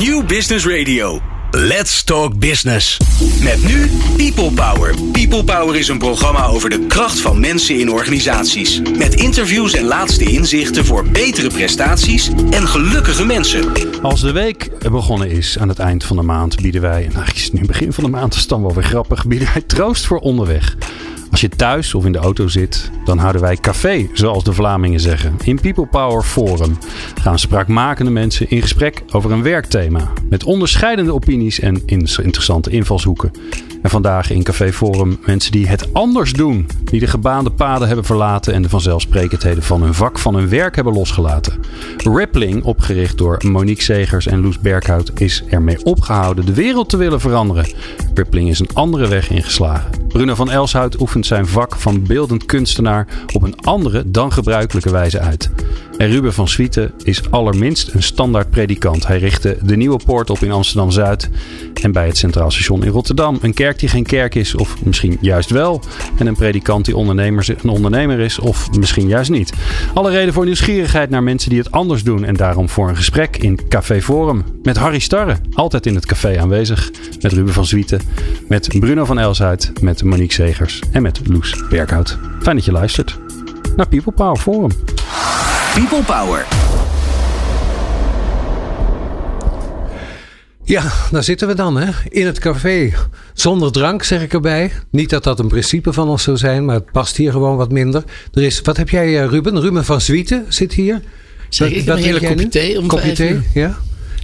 New Business Radio. Let's Talk Business. Met nu People Power. People Power is een programma over de kracht van mensen in organisaties. Met interviews en laatste inzichten voor betere prestaties en gelukkige mensen. Als de week begonnen is aan het eind van de maand, bieden wij, nou is het nu begin van de maand, is dan wel weer grappig, bieden wij troost voor onderweg. Als je thuis of in de auto zit, dan houden wij café, zoals de Vlamingen zeggen. In People Power Forum gaan spraakmakende mensen in gesprek over een werkthema. Met onderscheidende opinies en interessante invalshoeken. En vandaag in Café Forum mensen die het anders doen. Die de gebaande paden hebben verlaten en de vanzelfsprekendheden van hun vak, van hun werk hebben losgelaten. Rippling, opgericht door Monique Segers en Loes Berghout, is ermee opgehouden de wereld te willen veranderen. Rippling is een andere weg ingeslagen. Bruno van Elshout oefent zijn vak van beeldend kunstenaar op een andere dan gebruikelijke wijze uit. En Ruben van Swieten is allerminst een standaard predikant. Hij richtte de Nieuwe Poort op in Amsterdam-Zuid en bij het Centraal Station in Rotterdam. Een kerk die geen kerk is, of misschien juist wel. En een predikant die een ondernemer is, of misschien juist niet. Alle reden voor nieuwsgierigheid naar mensen die het anders doen. En daarom voor een gesprek in Café Forum. Met Harry Starre, altijd in het café aanwezig. Met Ruben van Zwieten, met Bruno van Elshuit, met Monique Segers en met Loes Berghout. Fijn dat je luistert naar People Power Forum. People Power. Ja, daar zitten we dan, hè? In het café. Zonder drank, zeg ik erbij. Niet dat dat een principe van ons zou zijn, maar het past hier gewoon wat minder. Er is, wat heb jij, eh, Ruben? Ruben van Zwieten zit hier. Zeg, ik een hele kopje thee om kopje thee, ja.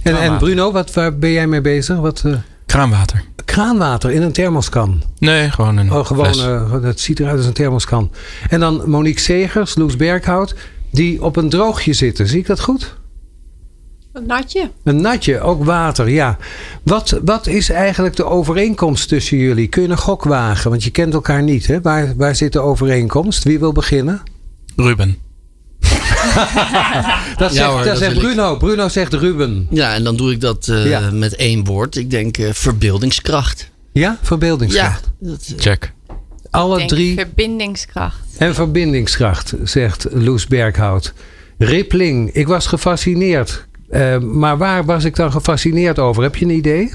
En, en Bruno, wat, waar ben jij mee bezig? Wat, uh... Kraanwater. Kraanwater in een thermoskan? Nee, gewoon een Oh, gewoon, fles. uh, het ziet eruit als een thermoskan. En dan Monique Segers, Loes Berghout, die op een droogje zitten. Zie ik dat goed? Een natje. Een natje, ook water, ja. Wat, wat is eigenlijk de overeenkomst tussen jullie? Kun je een gok wagen? Want je kent elkaar niet, hè? Waar, waar zit de overeenkomst? Wie wil beginnen? Ruben. Dat zegt, hoor, dat dat zegt wil ik. Bruno. Bruno zegt Ruben. Ja, en dan doe ik dat eh, Ja. met één woord. Ik denk eh, verbeeldingskracht. Ja, verbeeldingskracht. Ja, dat, eh, Check. Alle Ik denk drie. verbindingskracht. En verbindingskracht, zegt Loes Berghout. Rippling, ik was gefascineerd. Eh, maar waar was ik dan gefascineerd over? Heb je een idee?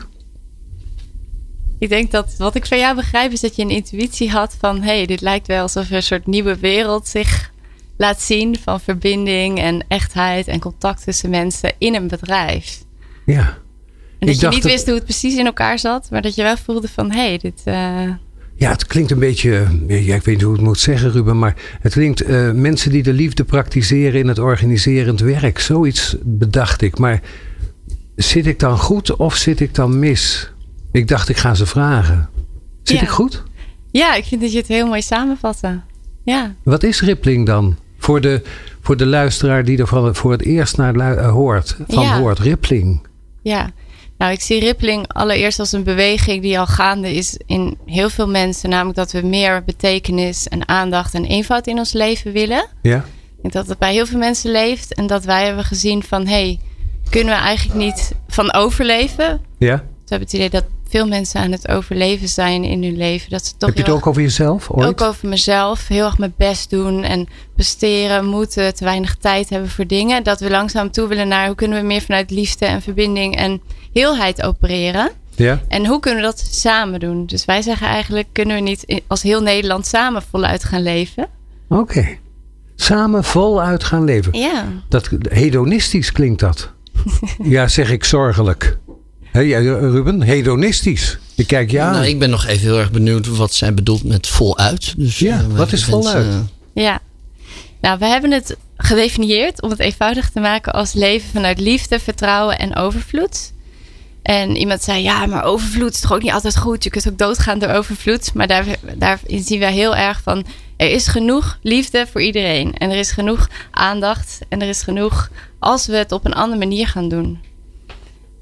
Ik denk dat wat ik van jou begrijp is dat je een intuïtie had van hé, hey, dit lijkt wel alsof er een soort nieuwe wereld zich laat zien van verbinding en echtheid en contact tussen mensen in een bedrijf. Ja. En Ik dat je dacht niet dat- wist hoe het precies in elkaar zat, maar dat je wel voelde van hé, hey, dit. eh, Ja, het klinkt een beetje. Ja, ik weet niet hoe ik het moet zeggen, Ruben. Maar het klinkt. eh, mensen die de liefde praktiseren in het organiserend werk. Zoiets bedacht ik. Maar zit ik dan goed of zit ik dan mis? Ik dacht, ik ga ze vragen. Zit Ja. ik goed? ja, ik vind dat je het heel mooi samenvatte. Ja. Wat is rippling dan? Voor de, voor de luisteraar die er voor het eerst naar eh, hoort. Van Ja. hoort. Rippling. Ja, nou ik zie Rippling allereerst als een beweging die al gaande is in heel veel mensen. Namelijk dat we meer betekenis en aandacht en eenvoud in ons leven willen. Ja? Ik denk dat het bij heel veel mensen leeft. En dat wij hebben gezien van, hé, hey, kunnen we eigenlijk niet van overleven? Ja? We hebben het idee dat veel mensen aan het overleven zijn in hun leven. Dat ze toch Heb je het ook over jezelf ooit? ook over mezelf. Heel erg mijn best doen en presteren, moeten, te weinig tijd hebben voor dingen. Dat we langzaam toe willen naar hoe kunnen we meer vanuit liefde en verbinding en heelheid opereren. Ja? En hoe kunnen we dat samen doen? Dus wij zeggen eigenlijk, kunnen we niet als heel Nederland samen voluit gaan leven? Oké. Samen voluit gaan leven. Ja. Dat, hedonistisch klinkt dat. ja, zeg ik zorgelijk. Hé, jij, Ruben, hedonistisch. Ik kijk je aan. nou, ik ben nog even heel erg benieuwd wat zij bedoelt met voluit. Dus, Ja, eh, wat is voluit? eh, Ja. Nou, we hebben het gedefinieerd om het eenvoudig te maken als leven vanuit liefde, vertrouwen en overvloed. En iemand zei, ja, maar overvloed is toch ook niet altijd goed. Je kunt ook doodgaan door overvloed. Maar daar, daarin zien wij heel erg van, er is genoeg liefde voor iedereen. En er is genoeg aandacht. En er is genoeg als we het op een andere manier gaan doen.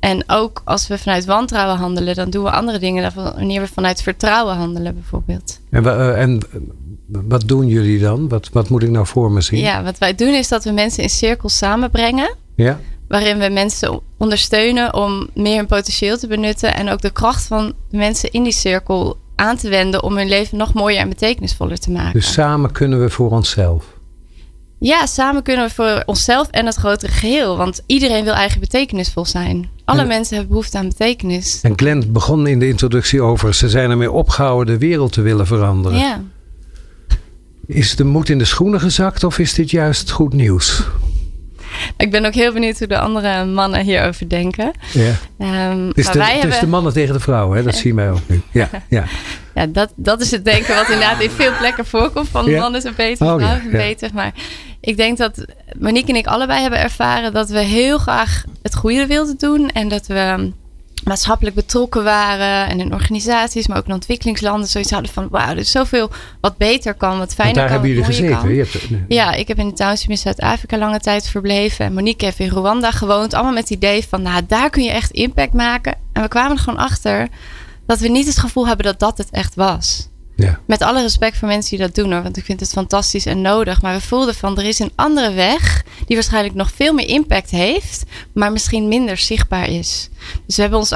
En ook als we vanuit wantrouwen handelen, dan doen we andere dingen dan wanneer we vanuit vertrouwen handelen, bijvoorbeeld. En, eh, en wat doen jullie dan? Wat, wat moet ik nou voor me zien? Ja, wat wij doen is dat we mensen in cirkels samenbrengen. Ja? Waarin we mensen ondersteunen om meer hun potentieel te benutten. En ook de kracht van de mensen in die cirkel aan te wenden om hun leven nog mooier en betekenisvoller te maken. Dus samen kunnen we voor onszelf. Ja, samen kunnen we voor onszelf en het grotere geheel. Want iedereen wil eigen betekenisvol zijn. Alle En- mensen hebben behoefte aan betekenis. En Glenn begon in de introductie over... ze zijn ermee opgehouden de wereld te willen veranderen. Ja. Is de moed in de schoenen gezakt of is dit juist goed nieuws? Ik ben ook heel benieuwd hoe de andere mannen hierover denken. Ja. Ehm, Het is, maar de, wij het is hebben... de mannen tegen de vrouwen, hè? dat zien wij ook nu. Ja, ja. Ja, dat, dat is het denken wat inderdaad in veel plekken voorkomt. Van Ja. mannen zijn beter, Oh, vrouwen zijn beter. Maar ik denk dat Monique en ik allebei hebben ervaren dat we heel graag het goede wilden doen. En dat we maatschappelijk betrokken waren. En in organisaties, maar ook in ontwikkelingslanden. Zoiets hadden van, wauw, er is zoveel wat beter kan, wat fijner daar kan, hebben jullie gezeten. Je hebt, Ja, ik heb in de township in Zuid-Afrika lange tijd verbleven. En Monique heeft in Rwanda gewoond. Allemaal met het idee van, nou, daar kun je echt impact maken. En we kwamen er gewoon achter dat we niet het gevoel hebben dat dat het echt was. Ja. Met alle respect voor mensen die dat doen hoor. Want ik vind het fantastisch en nodig. Maar we voelden van er is een andere weg. Die waarschijnlijk nog veel meer impact heeft. Maar misschien minder zichtbaar is. Dus we hebben ons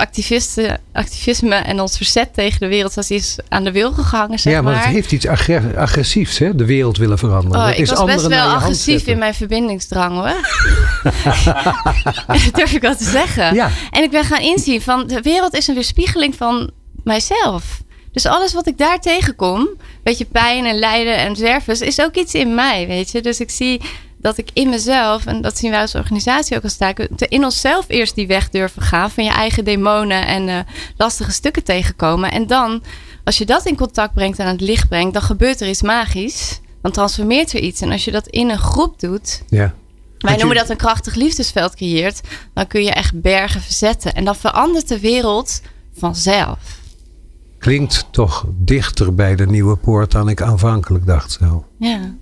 activisme en ons verzet tegen de wereld. Is aan de wil gehangen zeg ja, maar maar. het heeft iets agre- agressiefs, hè? de wereld willen veranderen. Oh, Het ik is was best wel agressief in mijn verbindingsdrang hoor. dat durf ik wel te zeggen. Ja. En ik ben gaan inzien van de wereld is een weerspiegeling van mijzelf. Dus alles wat ik daar tegenkom, weet je, pijn en lijden en zwervers, is ook iets in mij, weet je. Dus ik zie dat ik in mezelf, en dat zien wij als organisatie ook als taak, in onszelf eerst die weg durven gaan van je eigen demonen en eh, lastige stukken tegenkomen. En dan, als je dat in contact brengt en aan het licht brengt, dan gebeurt er iets magisch. Dan transformeert er iets. En als je dat in een groep doet, Ja. wij noemen dat een krachtig liefdesveld creëert, dan kun je echt bergen verzetten. En dan verandert de wereld vanzelf. Klinkt toch dichter bij de nieuwe poort dan ik aanvankelijk dacht zo. Ja.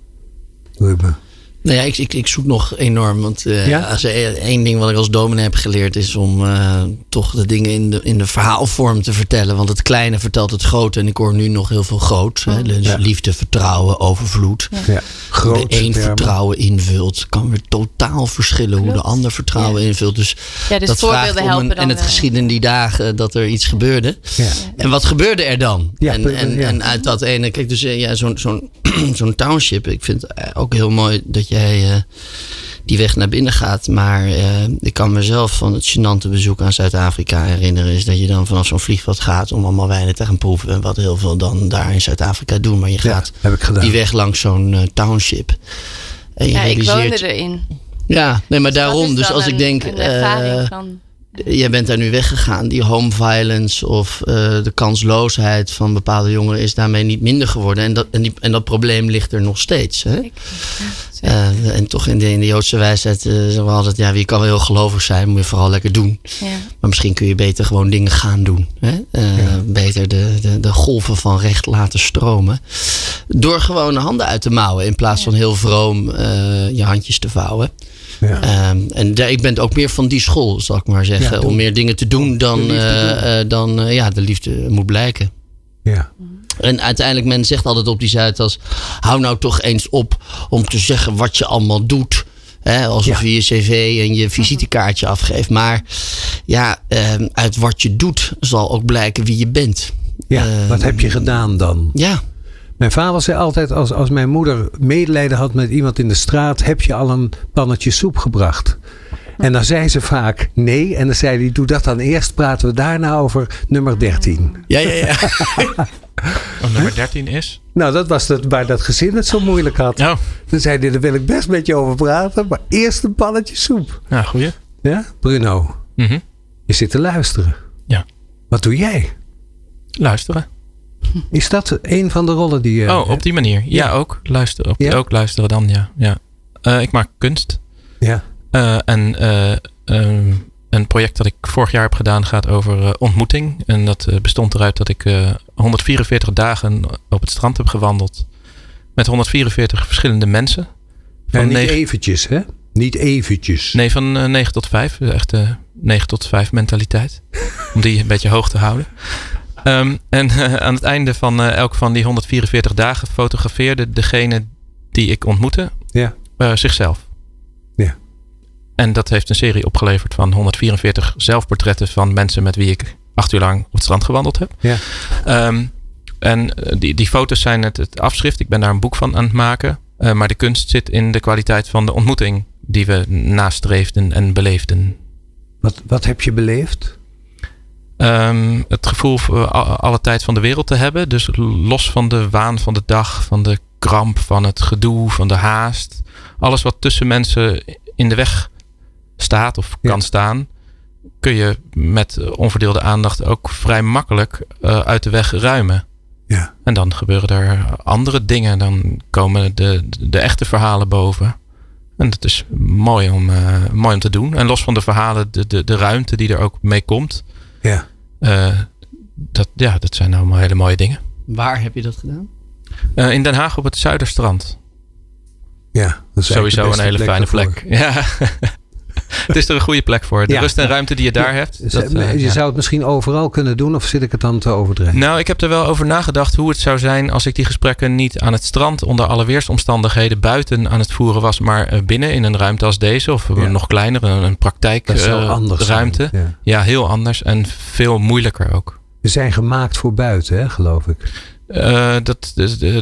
Ruben. Nou ja, ik, ik, ik zoek nog enorm. Want eh, Ja? als één ding wat ik als dominee heb geleerd is om eh, toch de dingen in de, in de verhaalvorm te vertellen. Want het kleine vertelt het grote. En ik hoor nu nog heel veel groot. Hè? Dus Ja. liefde, vertrouwen, overvloed. Ja. Groot de een vertrouwen invult, kan weer totaal verschillen hoe de ander vertrouwen invult. Dus, Ja, dus dat vraagt voorbeelden om helpen een, dan en het wel. geschieden in die dagen dat er iets gebeurde. Ja. En wat gebeurde er dan? Ja, en, en, ja. en uit dat ene, kijk, dus eh, ja, zo'n zo'n zo'n township. Ik vind het eh, ook heel mooi dat jij eh, die weg naar binnen gaat. Maar eh, ik kan mezelf van het gênante bezoek aan Zuid-Afrika herinneren. Is dat je dan vanaf zo'n vliegveld gaat om allemaal wijnen te gaan proeven. En wat heel veel dan daar in Zuid-Afrika doen. Maar je Ja, gaat ik die weg langs zo'n eh, township. En je Ja, ik realiseert. woonde erin. Ja, nee, maar Dat daarom. Dus als ik denk. Een ervaring eh, van, Jij bent daar nu weggegaan. Die home violence of eh, de kansloosheid van bepaalde jongeren is daarmee niet minder geworden. En dat, en die, en dat probleem ligt er nog steeds. Hè? ja. Eh, en toch in de, in de Joodse wijsheid eh, zeggen we altijd: ja, wie kan wel heel gelovig zijn, moet je vooral lekker doen. ja. Maar misschien kun je beter gewoon dingen gaan doen. Hè? Eh, Beter de, de, de golven van recht laten stromen. Door gewoon de handen uit te mouwen. In plaats van heel vroom eh, je handjes te vouwen. Ja. Ehm, en ik ben ook meer van die school, zal ik maar zeggen. Ja, om meer dingen te doen dan, De liefde eh, eh, dan eh, ja, de liefde moet blijken. Ja. En uiteindelijk, men zegt altijd op die Zuidas... hou nou toch eens op om te zeggen wat je allemaal doet. Hè, alsof Ja. je je cv en je visitekaartje afgeeft. Maar ja, ehm, uit wat je doet zal ook blijken wie je bent. ja. Eh, Wat heb je gedaan dan? Ja, Mijn vader zei altijd, als, als mijn moeder medelijden had met iemand in de straat, heb je al een pannetje soep gebracht? En dan zei ze vaak nee. En dan zei hij, doe dat dan eerst, praten we daarna over nummer 13. ja, ja. ja. Oh, nummer 13 is? Nou, dat was het waar dat gezin het zo moeilijk had. Oh, Dan zei hij, daar wil ik best met je over praten, maar eerst een pannetje soep. ja, goeie. Ja, Bruno, Mhm. je zit te luisteren. Ja. Wat doe jij? Luisteren. Is dat een van de rollen die je... oh, op die manier. Ja, Ja. ook. Luisteren. Op, Ja? Ook luisteren dan, ja. ja. Eh, ik maak kunst. Ja, Eh, en eh, ehm, een project dat ik vorig jaar heb gedaan gaat over ontmoeting. En dat bestond eruit dat ik eh, 144 dagen op het strand heb gewandeld. Met 144 verschillende mensen. Van en niet negen- eventjes, hè? Niet eventjes. Nee, van eh 9 tot 5. Echt eh 9 tot 5 mentaliteit. Om die een beetje hoog te houden. Ehm, en eh, aan het einde van eh, elk van die 144 dagen fotografeerde degene die ik ontmoette Ja. eh, zichzelf. Ja. En dat heeft een serie opgeleverd van 144 zelfportretten van mensen met wie ik acht uur lang op het strand gewandeld heb. Ja. Ehm, en die, die foto's zijn het, het afschrift. Ik ben daar een boek van aan het maken. Maar de kunst zit in de kwaliteit van de ontmoeting die we nastreefden en beleefden. Wat, wat heb je beleefd? Um, het gevoel voor alle tijd van de wereld te hebben. Dus los van de waan van de dag, van de kramp, van het gedoe, van de haast. Alles wat tussen mensen in de weg staat of kan staan, kun je met onverdeelde aandacht ook vrij makkelijk uh, uit de weg ruimen. Ja. En dan gebeuren er andere dingen. Dan komen de, de echte verhalen boven. En dat is mooi om, uh, mooi om te doen. En los van de verhalen, de, de, de ruimte die er ook mee komt. Ja. Uh, dat, ja, dat zijn allemaal hele mooie dingen. Waar heb je dat gedaan? Uh, in Den Haag op het Zuiderstrand. Ja, dat is sowieso een hele plek fijne plek. Ja. het is er een goede plek voor. De Ja. rust en ruimte die je daar hebt. dat, eh, je ja. zou het misschien overal kunnen doen, of zit ik het dan te overdrijven? Nou, ik heb er wel over nagedacht hoe het zou zijn als ik die gesprekken niet aan het strand onder alle weersomstandigheden buiten aan het voeren was, maar eh, binnen in een ruimte als deze of nog kleiner, een, een praktijk dat zou eh, anders ruimte. zijn. Ja. Heel anders en veel moeilijker ook. Ze zijn gemaakt voor buiten, hè, geloof ik. Eh, dat,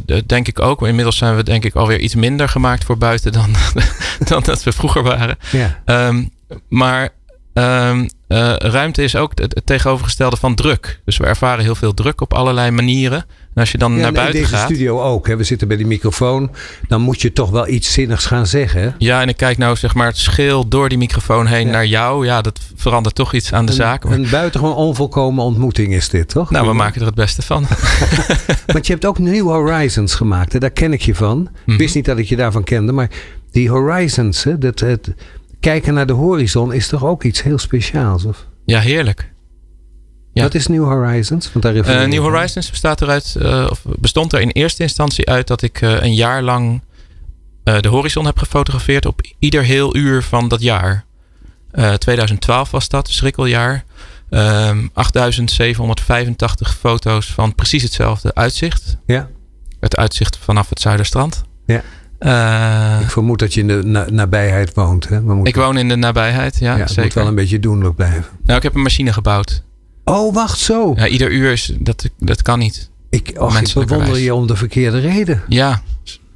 dat denk ik ook. Inmiddels zijn we denk ik alweer iets minder gemaakt voor buiten dan, dan dat we vroeger waren. Ja, Ehm, maar ehm, eh, ruimte is ook het, het tegenovergestelde van druk. Dus we ervaren heel veel druk op allerlei manieren. En als je dan ja naar en buiten in deze gaat. studio ook. Hè. We zitten bij die microfoon. Dan moet je toch wel iets zinnigs gaan zeggen. Ja, en ik kijk nou zeg maar het schil door die microfoon heen Ja. naar jou. Ja, dat verandert toch iets aan de zaak. Een, een buitengewoon onvolkomen ontmoeting is dit, toch? nou, we maken er het beste van. Want je hebt ook New Horizons gemaakt. Hè? Daar ken ik je van. Ik Mhm. wist niet dat ik je daarvan kende. Maar die Horizons, hè, dat, het kijken naar de horizon is toch ook iets heel speciaals? Of? Ja, heerlijk. Ja. Wat is New Horizons? Want daar refereer Eh, New. Horizons bestaat eruit, eh, of bestond er in eerste instantie uit dat ik eh, een jaar lang de horizon heb gefotografeerd op ieder heel uur van dat jaar. Eh, 2012 was dat, schrikkeljaar. Ehm 8785 foto's van precies hetzelfde uitzicht. Ja. Het uitzicht vanaf het Zuiderstrand. Ja. Ik vermoed dat je in de na- nabijheid woont. Hè? We moeten, ik woon in de nabijheid, ja, ja, het moet wel een beetje doenlijk blijven. Nou, ik heb een machine gebouwd. Oh, wacht zo. Ja, ieder uur is, dat, dat kan niet. Ik, och, ik Menselijkerwijs. bewonder je om de verkeerde reden. Ja,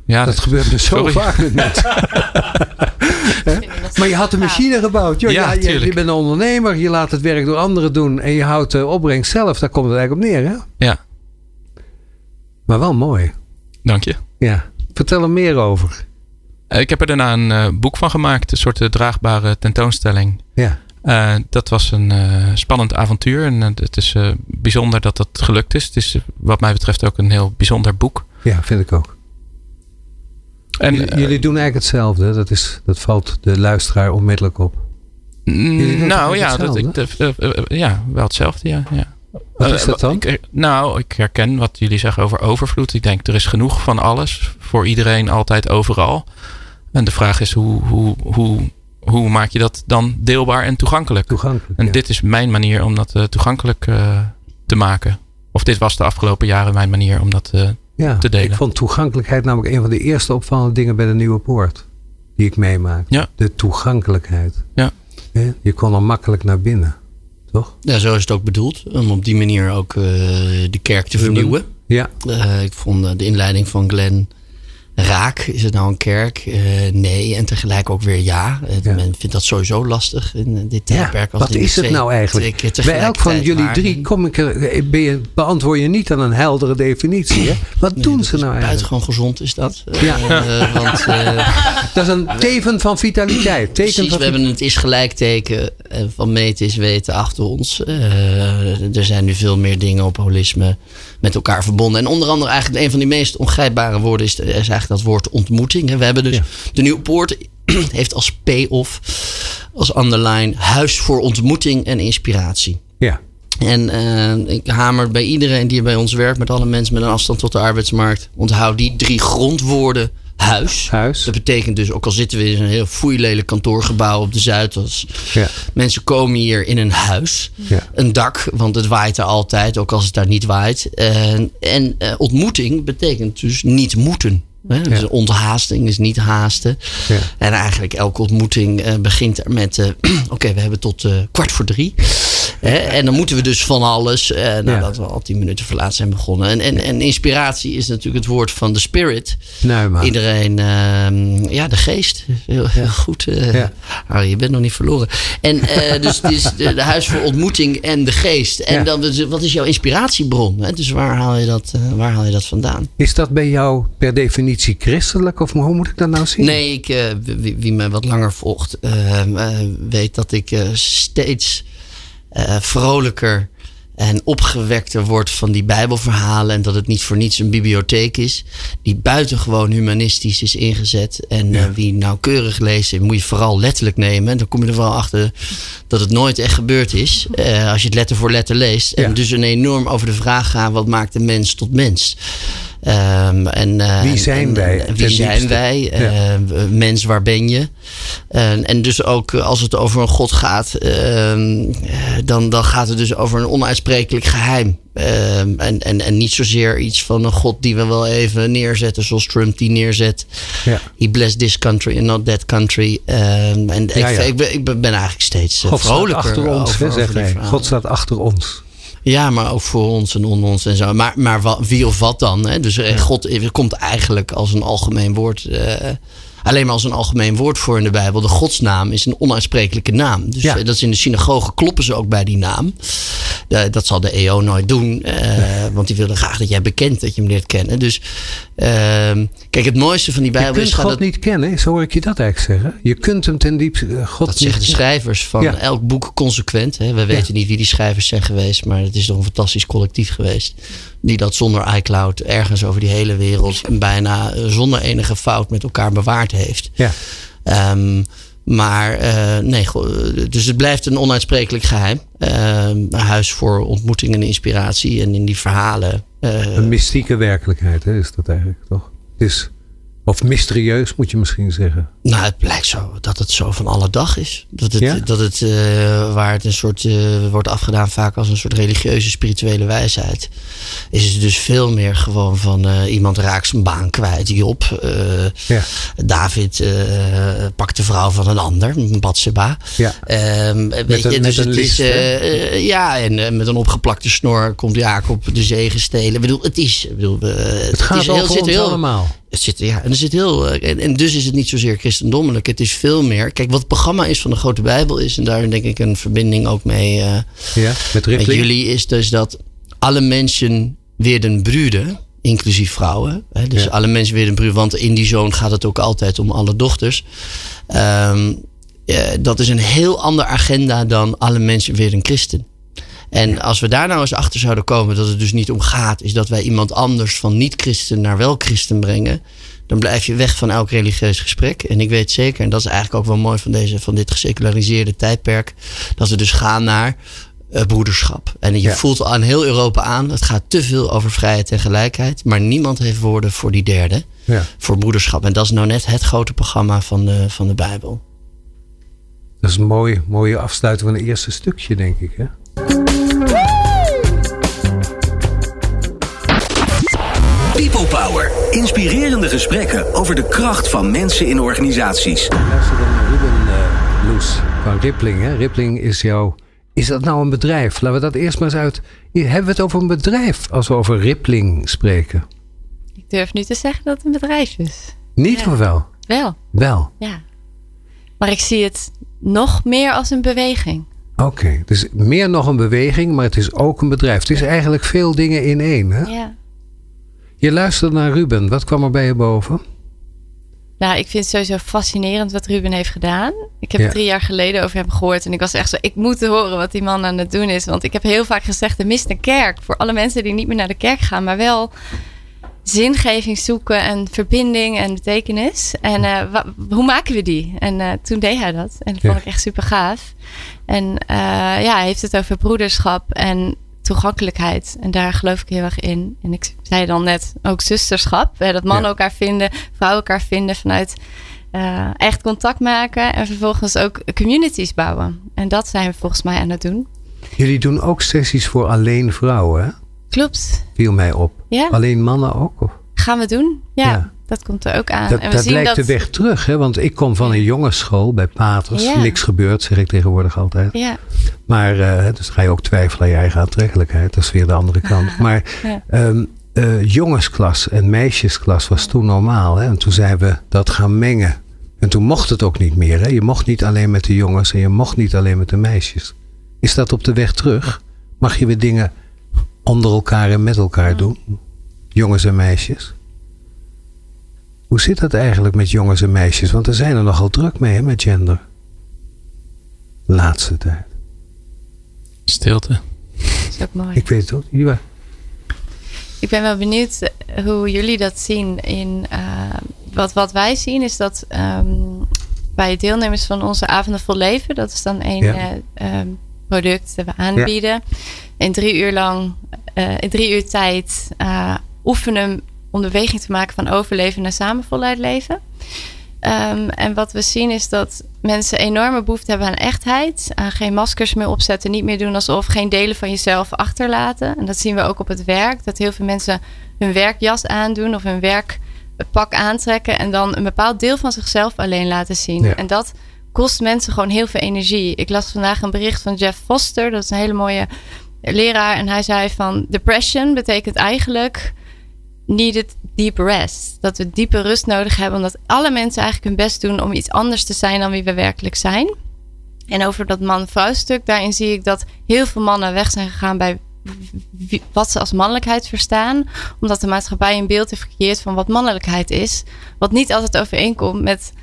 ja Dat gebeurt me zo vaak met mensen. Maar je had een machine gebouwd. Joh, Ja, ja, je, tuurlijk. je bent een ondernemer. Je laat het werk door anderen doen. En je houdt de opbrengst zelf. Daar komt het eigenlijk op neer. Hè? Ja, Maar wel mooi. dank je. Ja. Vertel er meer over. Eh, Ik heb er daarna een eh, boek van gemaakt, een soort eh, draagbare tentoonstelling. Ja. Eh, dat was een eh, spannend avontuur en eh, het is bijzonder dat dat gelukt is. Het is wat mij betreft ook een heel bijzonder boek. Ja, vind ik ook. En, J- jullie doen eigenlijk hetzelfde. Dat, is, dat valt de luisteraar onmiddellijk op. mm, nou ja, dat, ik, ja, wel hetzelfde. Ja, ja. Wat is dat dan? Ik, nou, ik herken wat jullie zeggen over overvloed. Ik denk, er is genoeg van alles. Voor iedereen, altijd, overal. En de vraag is, hoe, hoe, hoe, hoe maak je dat dan deelbaar en toegankelijk? Toegankelijk. En ja. dit is mijn manier om dat eh, toegankelijk eh, te maken. Of dit was de afgelopen jaren mijn manier om dat. eh, ja, te delen. Ik vond toegankelijkheid namelijk een van de eerste opvallende dingen bij de Nieuwe Poort. Die ik meemaak. Ja. De toegankelijkheid. Ja. Je kon er makkelijk naar binnen. Toch? Ja, zo is het ook bedoeld. Om op die manier ook eh, de kerk te vernieuwen. Ja. Eh, ik vond de inleiding van Glenn raak. Is het nou een kerk? Eh, nee. En tegelijk ook weer ja. Eh, Ja. Men vindt dat sowieso lastig in eh, dit Ja, tijdperk. als wat is het nou eigenlijk? Bij elk van jullie drie kom ik er, ben je, beantwoord je niet aan een heldere definitie. Hè? Wat Nee, doen ze nou eigenlijk? Buitengewoon gezond is dat. Ja. want Dat is een teken van vitaliteit. Teken Precies, van we hebben het is gelijkteken eh, van meten is weten achter ons. Er zijn nu veel meer dingen op holisme met elkaar verbonden. En onder andere eigenlijk een van die meest ongrijpbare woorden is, is eigenlijk dat woord ontmoeting. We hebben dus Ja. de Nieuwe Poort heeft als payoff, als underline, huis voor ontmoeting en inspiratie. Ja. En eh, ik hamer bij iedereen die bij ons werkt, met alle mensen met een afstand tot de arbeidsmarkt, onthoud die drie grondwoorden. Huis. Huis. Dat betekent dus, ook al zitten we in een heel foeilelijk kantoorgebouw op de Zuidas. Ja. Mensen komen hier in een huis. Ja. Een dak, want het waait er altijd, ook als het daar niet waait. En, en eh, ontmoeting betekent dus niet moeten. Hè? Dus onthaasting is niet haasten. Ja. En eigenlijk elke ontmoeting eh, begint er met... eh, Oké, we hebben tot eh, kwart voor drie. Hè? En dan moeten we dus van alles... nadat we al tien minuten verlaat zijn begonnen. En, en, en inspiratie is natuurlijk het woord van de spirit. Nou, maar. Iedereen, ehm, ja, de geest. Heel, heel goed. Harry, je bent nog niet verloren. En dus het is de, de huis voor ontmoeting en de geest. En dan, dus wat is jouw inspiratiebron? Hè? Dus waar haal, je dat, waar haal je dat vandaan? Is dat bij jou per definitie christelijk? Of hoe moet ik dat nou zien? Nee, ik, eh, wie, wie mij wat langer volgt, eh, eh, weet dat ik eh, steeds vrolijker en opgewekter word van die Bijbelverhalen. En dat het niet voor niets een bibliotheek is. Die buitengewoon humanistisch is ingezet. En eh, wie nauwkeurig leest, moet je vooral letterlijk nemen. En dan kom je er wel achter dat het nooit echt gebeurd is. als je het letter voor letter leest. En Ja. dus een enorm over de vraag gaan: wat maakt de mens tot mens? Ehm, en, eh, Wie en- zijn en- wij en Wie zijn diepste? wij? Ja. Mens, waar ben je? En, en dus ook eh, als het over een God gaat, ehm, eh, dan, dan gaat het dus over een onuitsprekelijk geheim. Ehm, en, en, en niet zozeer iets van een God die we wel even neerzetten zoals Trump die neerzet. Ja. He blessed this country and not that country. En Ja, ik. Ik, ben, ik ben ben eigenlijk steeds God staat vrolijker achter ons, over, over. God staat achter ons. Ja, maar ook voor ons en onder ons en zo. Maar, maar wie of wat dan? Hè? Dus eh, God eh, komt eigenlijk als een algemeen woord. Alleen maar als een algemeen woord voor in de Bijbel. De godsnaam is een onuitsprekelijke naam. Dus Ja. eh, dat is in de synagoge kloppen ze ook bij die naam. Eh, dat zal de EO nooit doen. eh, Want die willen graag dat jij bekent, dat je hem leert kennen. Dus ehm, kijk, het mooiste van die Je Bijbel kunt is... gaat God dat- niet kennen, zo hoor ik je dat eigenlijk zeggen. Je kunt hem ten diepste. God Dat zeggen de schrijvers van Ja. elk boek consequent. Hè. We weten niet wie die schrijvers zijn geweest, maar het is toch een fantastisch collectief geweest. Die dat zonder iCloud ergens over die hele wereld bijna zonder enige fout met elkaar bewaard heeft. Ja. Ehm, maar eh, nee, dus het blijft een onuitsprekelijk geheim. Ehm, een huis voor ontmoeting en inspiratie. En in die verhalen. eh, Een mystieke werkelijkheid hè, is dat eigenlijk toch? Het is, of mysterieus moet je misschien zeggen. Nou, het blijkt zo dat het zo van alle dag is. Dat het, Ja? dat het eh, waar het een soort eh, wordt afgedaan, vaak als een soort religieuze, spirituele wijsheid, is het dus veel meer gewoon van eh, iemand raakt zijn baan kwijt, Job. Ja. David pakt de vrouw van een ander, Batseba. Ja. Ehm, weet een- je, met dus een het list, is, hè? ja, en met een opgeplakte snor komt Jacob de zegen stelen. Ik bedoel, het is, ik bedoel, eh, Het gaat is heel, zit heel, allemaal. Het zit, ja, en, er zit heel, eh, en, en dus is het niet zozeer christendommelijk. Het is veel meer. Kijk, wat het programma is van de Grote Bijbel is, en daar denk ik een verbinding ook mee eh, Ja, met jullie, is dus dat alle mensen werden bruden, inclusief vrouwen. Hè, dus Ja. alle mensen werden bruden, want in die zoon gaat het ook altijd om alle dochters. Ehm, eh, dat is een heel ander agenda dan alle mensen weer een christen. En als we daar nou eens achter zouden komen dat het dus niet om gaat, is dat wij iemand anders van niet-christen naar wel-christen brengen, dan blijf je weg van elk religieus gesprek. En ik weet zeker, en dat is eigenlijk ook wel mooi van, deze, van dit geseculariseerde tijdperk, dat we dus gaan naar eh, broederschap. En je Ja. voelt aan heel Europa aan, het gaat te veel over vrijheid en gelijkheid, maar niemand heeft woorden voor die derde, Ja. voor broederschap. En dat is nou net het grote programma van de, van de Bijbel. Dat is een mooie, mooie afsluiting van het eerste stukje, denk ik. Hè? Inspirerende gesprekken over de kracht van mensen in organisaties. Luister dan naar Ruben eh, Loes van Rippling. Hè? Rippling is jouw... Is dat nou een bedrijf? Laten we dat eerst maar eens uit... Hier, hebben we het over een bedrijf als we over Rippling spreken? Ik durf nu te zeggen dat het een bedrijf is. Niet Ja. of wel? Wel, Wel. ja. Maar ik zie het nog meer als een beweging. Oké, het is meer nog een beweging, maar het is ook een bedrijf. Het is eigenlijk veel dingen in één. Hè? Ja. Je luistert naar Ruben. Wat kwam er bij je boven? Nou, ik vind het sowieso fascinerend wat Ruben heeft gedaan. Ik heb Ja. drie jaar geleden over hem gehoord. En ik was echt zo, ik moet horen wat die man aan het doen is. Want ik heb heel vaak gezegd, er mist een kerk. Voor alle mensen die niet meer naar de kerk gaan. Maar wel zingeving zoeken en verbinding en betekenis. En eh, wa- hoe maken we die? En eh, toen deed hij dat. En dat Ja. vond ik echt super gaaf. En eh, ja, hij heeft het over broederschap en toegankelijkheid. En daar geloof ik heel erg in. En ik zei dan net ook zusterschap. Hè, dat mannen Ja. elkaar vinden, vrouwen elkaar vinden vanuit eh, echt contact maken. En vervolgens ook communities bouwen. En dat zijn we volgens mij aan het doen. Jullie doen ook sessies voor alleen vrouwen, hè? Klopt. Viel mij op. Ja, Alleen mannen ook? Of? gaan we doen. Ja. Ja. Dat komt er ook aan. Dat, en we dat zien lijkt dat, de weg terug, hè? want ik kom van een jongensschool bij Paters. Ja. Niks gebeurt, zeg ik tegenwoordig altijd. Ja, Maar, eh, dus ga je ook twijfelen aan je eigen aantrekkelijkheid. Dat is weer de andere kant. Maar Ja. ehm, eh, jongensklas en meisjesklas was toen normaal. Hè? En toen zijn we dat gaan mengen. En toen mocht het ook niet meer. Hè? Je mocht niet alleen met de jongens en je mocht niet alleen met de meisjes. Is dat op de weg terug? Mag je weer dingen onder elkaar en met elkaar doen? Jongens en meisjes? Hoe zit dat eigenlijk met jongens en meisjes? Want er zijn er nogal druk mee hè, met gender. De laatste tijd. Stilte. dat is ook mooi. Ik weet het ook. Ja. Ik ben wel benieuwd eh, hoe jullie dat zien. In, eh, wat, wat wij zien is dat ehm, bij deelnemers van onze avonden vol leven, dat is dan één Ja. eh, ehm, product dat we aanbieden. In drie uur lang, eh, in drie uur tijd eh, oefenen om de beweging te maken van overleven naar samen voluit leven. Ehm, en wat we zien is dat mensen enorme behoefte hebben aan echtheid. Aan geen maskers meer opzetten, niet meer doen alsof, geen delen van jezelf achterlaten. En dat zien we ook op het werk. Dat heel veel mensen hun werkjas aandoen of hun werkpak aantrekken. En dan een bepaald deel van zichzelf alleen laten zien. Ja. En dat kost mensen gewoon heel veel energie. Ik las vandaag een bericht van Jeff Foster. Dat is een hele mooie leraar. En hij zei van depression betekent eigenlijk needed deep rest. Dat we diepe rust nodig hebben. Omdat alle mensen eigenlijk hun best doen om iets anders te zijn dan wie we werkelijk zijn. En over dat man-vrouw stuk, daarin zie ik dat heel veel mannen weg zijn gegaan bij wat ze als mannelijkheid verstaan. Omdat de maatschappij een beeld heeft gecreëerd van wat mannelijkheid is. Wat niet altijd overeenkomt met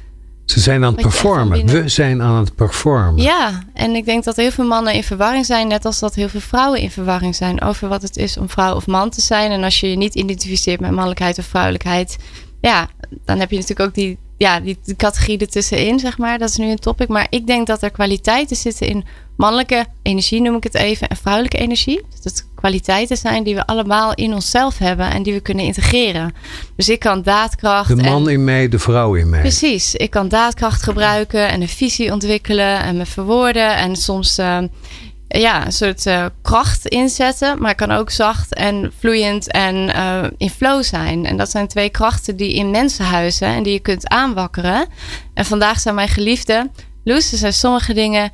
Ze zijn aan het performen. We zijn aan het performen. Ja, en ik denk dat heel veel mannen in verwarring zijn, net als dat heel veel vrouwen in verwarring zijn over wat het is om vrouw of man te zijn. En als je je niet identificeert met mannelijkheid of vrouwelijkheid, ja, dan heb je natuurlijk ook die, ja, die, die categorie ertussenin, zeg maar. Dat is nu een topic. Maar ik denk dat er kwaliteiten zitten in mannelijke energie, noem ik het even, en vrouwelijke energie. Dat het kwaliteiten zijn die we allemaal in onszelf hebben en die we kunnen integreren. Dus ik kan daadkracht. De en- man in mij, de vrouw in mij. Precies. Ik kan daadkracht gebruiken en een visie ontwikkelen en me verwoorden. En soms eh, ja, een soort eh, kracht inzetten. Maar ik kan ook zacht en vloeiend en eh, in flow zijn. En dat zijn twee krachten die in mensen huizen en die je kunt aanwakkeren. En vandaag zijn mijn geliefde. Loes, er zijn sommige dingen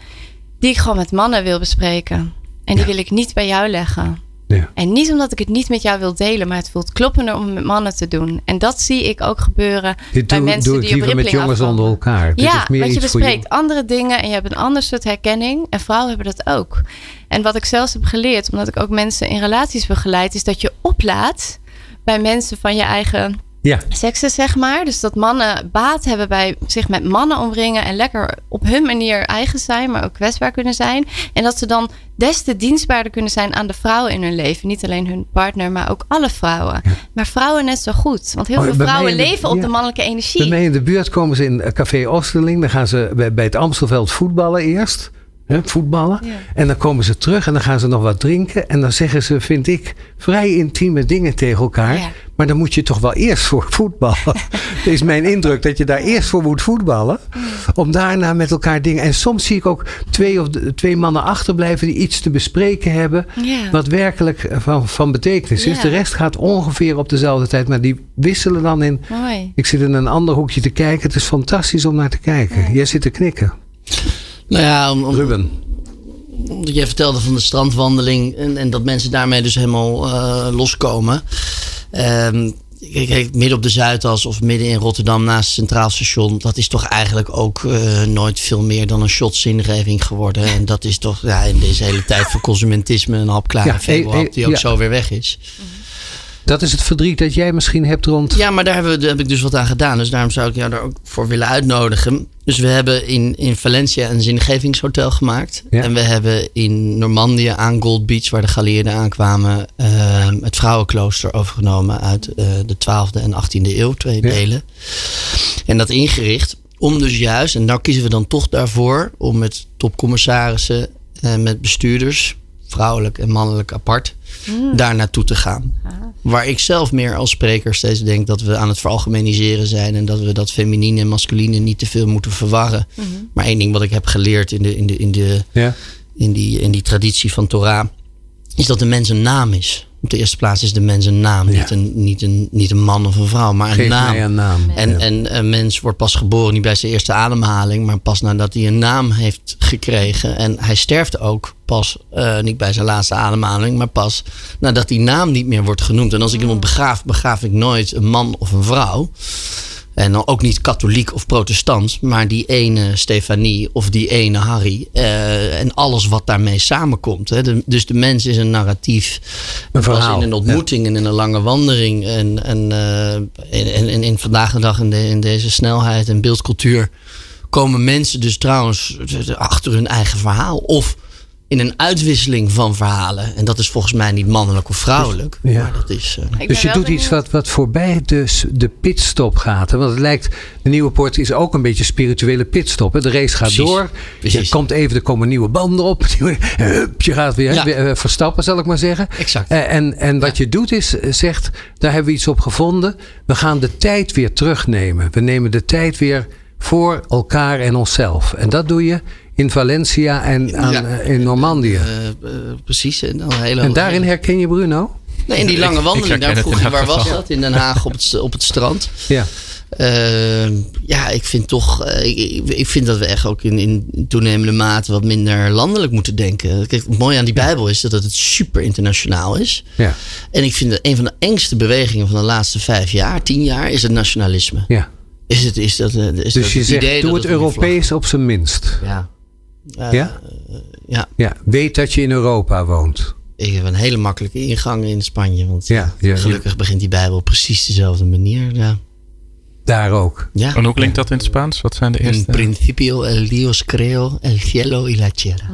die ik gewoon met mannen wil bespreken. En die wil ik niet bij jou leggen. Ja. En niet omdat ik het niet met jou wil delen, maar het voelt kloppender om het met mannen te doen. En dat zie ik ook gebeuren Dit bij mensen doe die ik op liever met jongens afkomen. onder elkaar. Dit Ja, want je bespreekt andere dingen en je hebt een ander soort herkenning. En vrouwen hebben dat ook. En wat ik zelfs heb geleerd, omdat ik ook mensen in relaties begeleid, is dat je oplaat bij mensen van je eigen Ja, seksen, zeg maar. Dus dat mannen baat hebben bij zich met mannen omringen en lekker op hun manier eigen zijn, maar ook kwetsbaar kunnen zijn. En dat ze dan des te dienstbaarder kunnen zijn aan de vrouwen in hun leven. Niet alleen hun partner, maar ook alle vrouwen. Maar vrouwen net zo goed. Want heel Oh, veel vrouwen de- leven op ja. de mannelijke energie. bij mij in de buurt komen ze in eh, Café Oosterling. Dan gaan ze bij, bij het Amstelveld voetballen eerst. Hè, voetballen. Ja. En dan komen ze terug en dan gaan ze nog wat drinken. En dan zeggen ze, vind ik, vrij intieme dingen tegen elkaar. Ja. Maar dan moet je toch wel eerst voor voetballen. Het is mijn indruk dat je daar eerst voor moet voetballen. Om daarna met elkaar dingen. En soms zie ik ook twee, of twee mannen achterblijven die iets te bespreken hebben. Ja. Wat werkelijk eh, van, van betekenis is. De rest gaat ongeveer op dezelfde tijd. Maar die wisselen dan in. Mooi. Ik zit in een ander hoekje te kijken. Het is fantastisch om naar te kijken. Jij zit te knikken. Nou ja, om, om, Ruben. omdat jij vertelde van de strandwandeling en, en dat mensen daarmee dus helemaal eh, loskomen. Ehm, kijk, kijk, midden op de Zuidas of midden in Rotterdam naast het Centraal Station, dat is toch eigenlijk ook eh, nooit veel meer dan een shotzingeving geworden. En dat is toch ja, in deze hele tijd van consumentisme een hapklare Ja, die ook ja. zo weer weg is. Dat is het verdriet dat jij misschien hebt rond. Ja, maar daar, hebben we, daar heb ik dus wat aan gedaan. Dus daarom zou ik jou daar ook voor willen uitnodigen. Dus we hebben in, in Valencia een zingevingshotel gemaakt. Ja. En we hebben in Normandië aan Gold Beach, waar de Galieerden aankwamen, eh, het vrouwenklooster overgenomen uit eh, de 12e en 18e eeuw, twee Ja. delen. En dat ingericht om dus juist, en nou kiezen we dan toch daarvoor, om met topcommissarissen, eh, met bestuurders, vrouwelijk en mannelijk apart, daar naartoe te gaan. Waar ik zelf meer als spreker steeds denk dat we aan het veralgemeniseren zijn. En dat we dat feminine en masculine niet te veel moeten verwarren. Maar één ding wat ik heb geleerd in, de, in, de, in, de, Ja. in, die, in die traditie van Torah. Is dat de mens een naam is. Op de eerste plaats is de mens een naam. Ja. Niet, een, niet, een, niet een man of een vrouw, maar een Geef naam. mij een naam. En, Ja. en een mens wordt pas geboren niet bij zijn eerste ademhaling, maar pas nadat hij een naam heeft gekregen. En hij sterft ook pas eh, niet bij zijn laatste ademhaling, maar pas nadat die naam niet meer wordt genoemd. En als ik iemand begraaf, begraaf ik nooit een man of een vrouw. En dan ook niet katholiek of protestant, maar die ene Stefanie of die ene Harry. eh, en alles wat daarmee samenkomt. Hè. De- dus de mens is een narratief. Een verhaal, in een ontmoeting en in een lange wandeling. En, en, eh, en in vandaag de dag in, de- in deze snelheid en beeldcultuur komen mensen dus trouwens achter hun eigen verhaal. Of in een uitwisseling van verhalen. En dat is volgens mij niet mannelijk of vrouwelijk. Ja. Maar dat is. eh, Dus je doet iets wat, wat voorbij de, s- de pitstop gaat. Hè? Want het lijkt, de nieuwe poort is ook een beetje spirituele pitstop. Hè? De race gaat Precies. door. Precies. Je komt even, er komen nieuwe banden op. Hup, je gaat weer, Ja. weer, eh, verstappen, zal ik maar zeggen. Exact. Eh, en en wat je doet is, zegt, daar hebben we iets op gevonden. We gaan de tijd weer terugnemen. We nemen de tijd weer voor elkaar en onszelf. En dat doe je in Valencia en aan, Ja. eh, in Normandië. eh, eh, precies. En, dan hele, en daarin herken je Bruno? Nee, in die lange Ik- ik wandeling, daar het vroeg je waar was dat? In Den Haag op het, op het strand. Ja. Eh, ja, ik vind toch, eh, ik, vind dat we echt ook in, in toenemende mate wat minder landelijk moeten denken. Kijk, het mooie aan die Bijbel is dat het super internationaal is. Ja. En ik vind dat een van de engste bewegingen van de laatste vijf jaar, tien jaar, is het nationalisme. ja. Is het, is dat, eh, is dat Dus je het zegt, idee doe dat het een vlag- Europees op zijn minst. Ja. Ja? Ja, Ja, weet dat je in Europa woont. ik heb een hele makkelijke ingang in Spanje. Want Ja, ja, gelukkig begint die Bijbel op precies dezelfde manier. Ja. Daar ook. Ja. En hoe klinkt dat in het Spaans? Wat zijn de In eerste? principio el Dios creo el cielo y la tierra.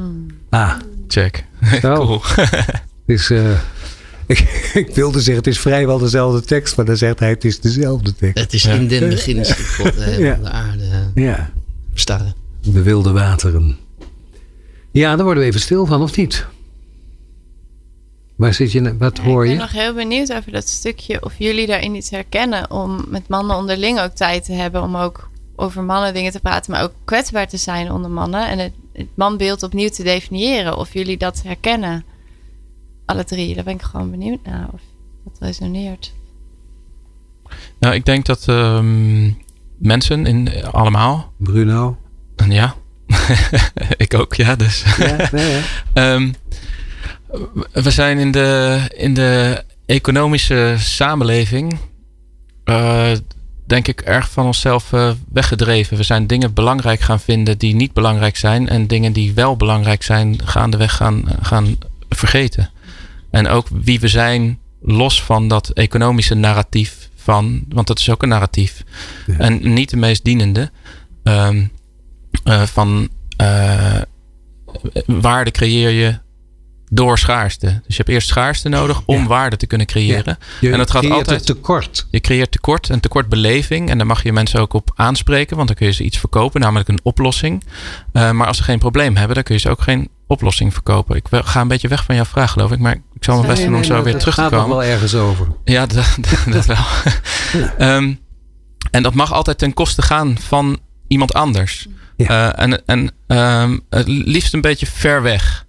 Ah, Check. Zo. cool. eh, ik, ik wilde zeggen, het is vrijwel dezelfde tekst, maar dan zegt hij, het is dezelfde tekst. Het is Ja. in den begin God de, Ja. de aarde Ja, de wilde wateren. Ja, daar worden we even stil van, of niet? Waar zit je, wat hoor Ik ben je? nog heel benieuwd over dat stukje of jullie daarin iets herkennen om met mannen onderling ook tijd te hebben om ook over mannen dingen te praten, maar ook kwetsbaar te zijn onder mannen en het, het manbeeld opnieuw te definiëren. Of jullie dat herkennen, alle drie. Daar ben ik gewoon benieuwd naar of dat resoneert. Nou, ik denk dat ehm, mensen in allemaal, Bruno? en ja, ik ook, ja, dus. Ja, nee? Ehm, we zijn in de, in de economische samenleving, eh, denk ik, erg van onszelf eh, weggedreven. We zijn dingen belangrijk gaan vinden die niet belangrijk zijn. En dingen die wel belangrijk zijn, gaandeweg gaan, gaan vergeten. En ook wie we zijn, los van dat economische narratief van, want dat is ook een narratief. Ja. En niet de meest dienende. eh, van eh, waarde creëer je door schaarste. Dus je hebt eerst schaarste nodig om Ja. waarde te kunnen creëren. Je En dat gaat creëert altijd- een tekort. Je creëert tekort en tekortbeleving. En daar mag je mensen ook op aanspreken. Want dan kun je ze iets verkopen, namelijk een oplossing. Eh, maar als ze geen probleem hebben, dan kun je ze ook geen oplossing verkopen. Ik ga een beetje weg van jouw vraag, geloof ik. Maar ik zal mijn best doen om nee, zo weer het terug te gaat nog komen. wel ergens over. Ja, dat, dat, dat wel. Ehm, en dat mag altijd ten koste gaan van iemand anders. Ja. Eh, en en ehm, het liefst een beetje ver weg.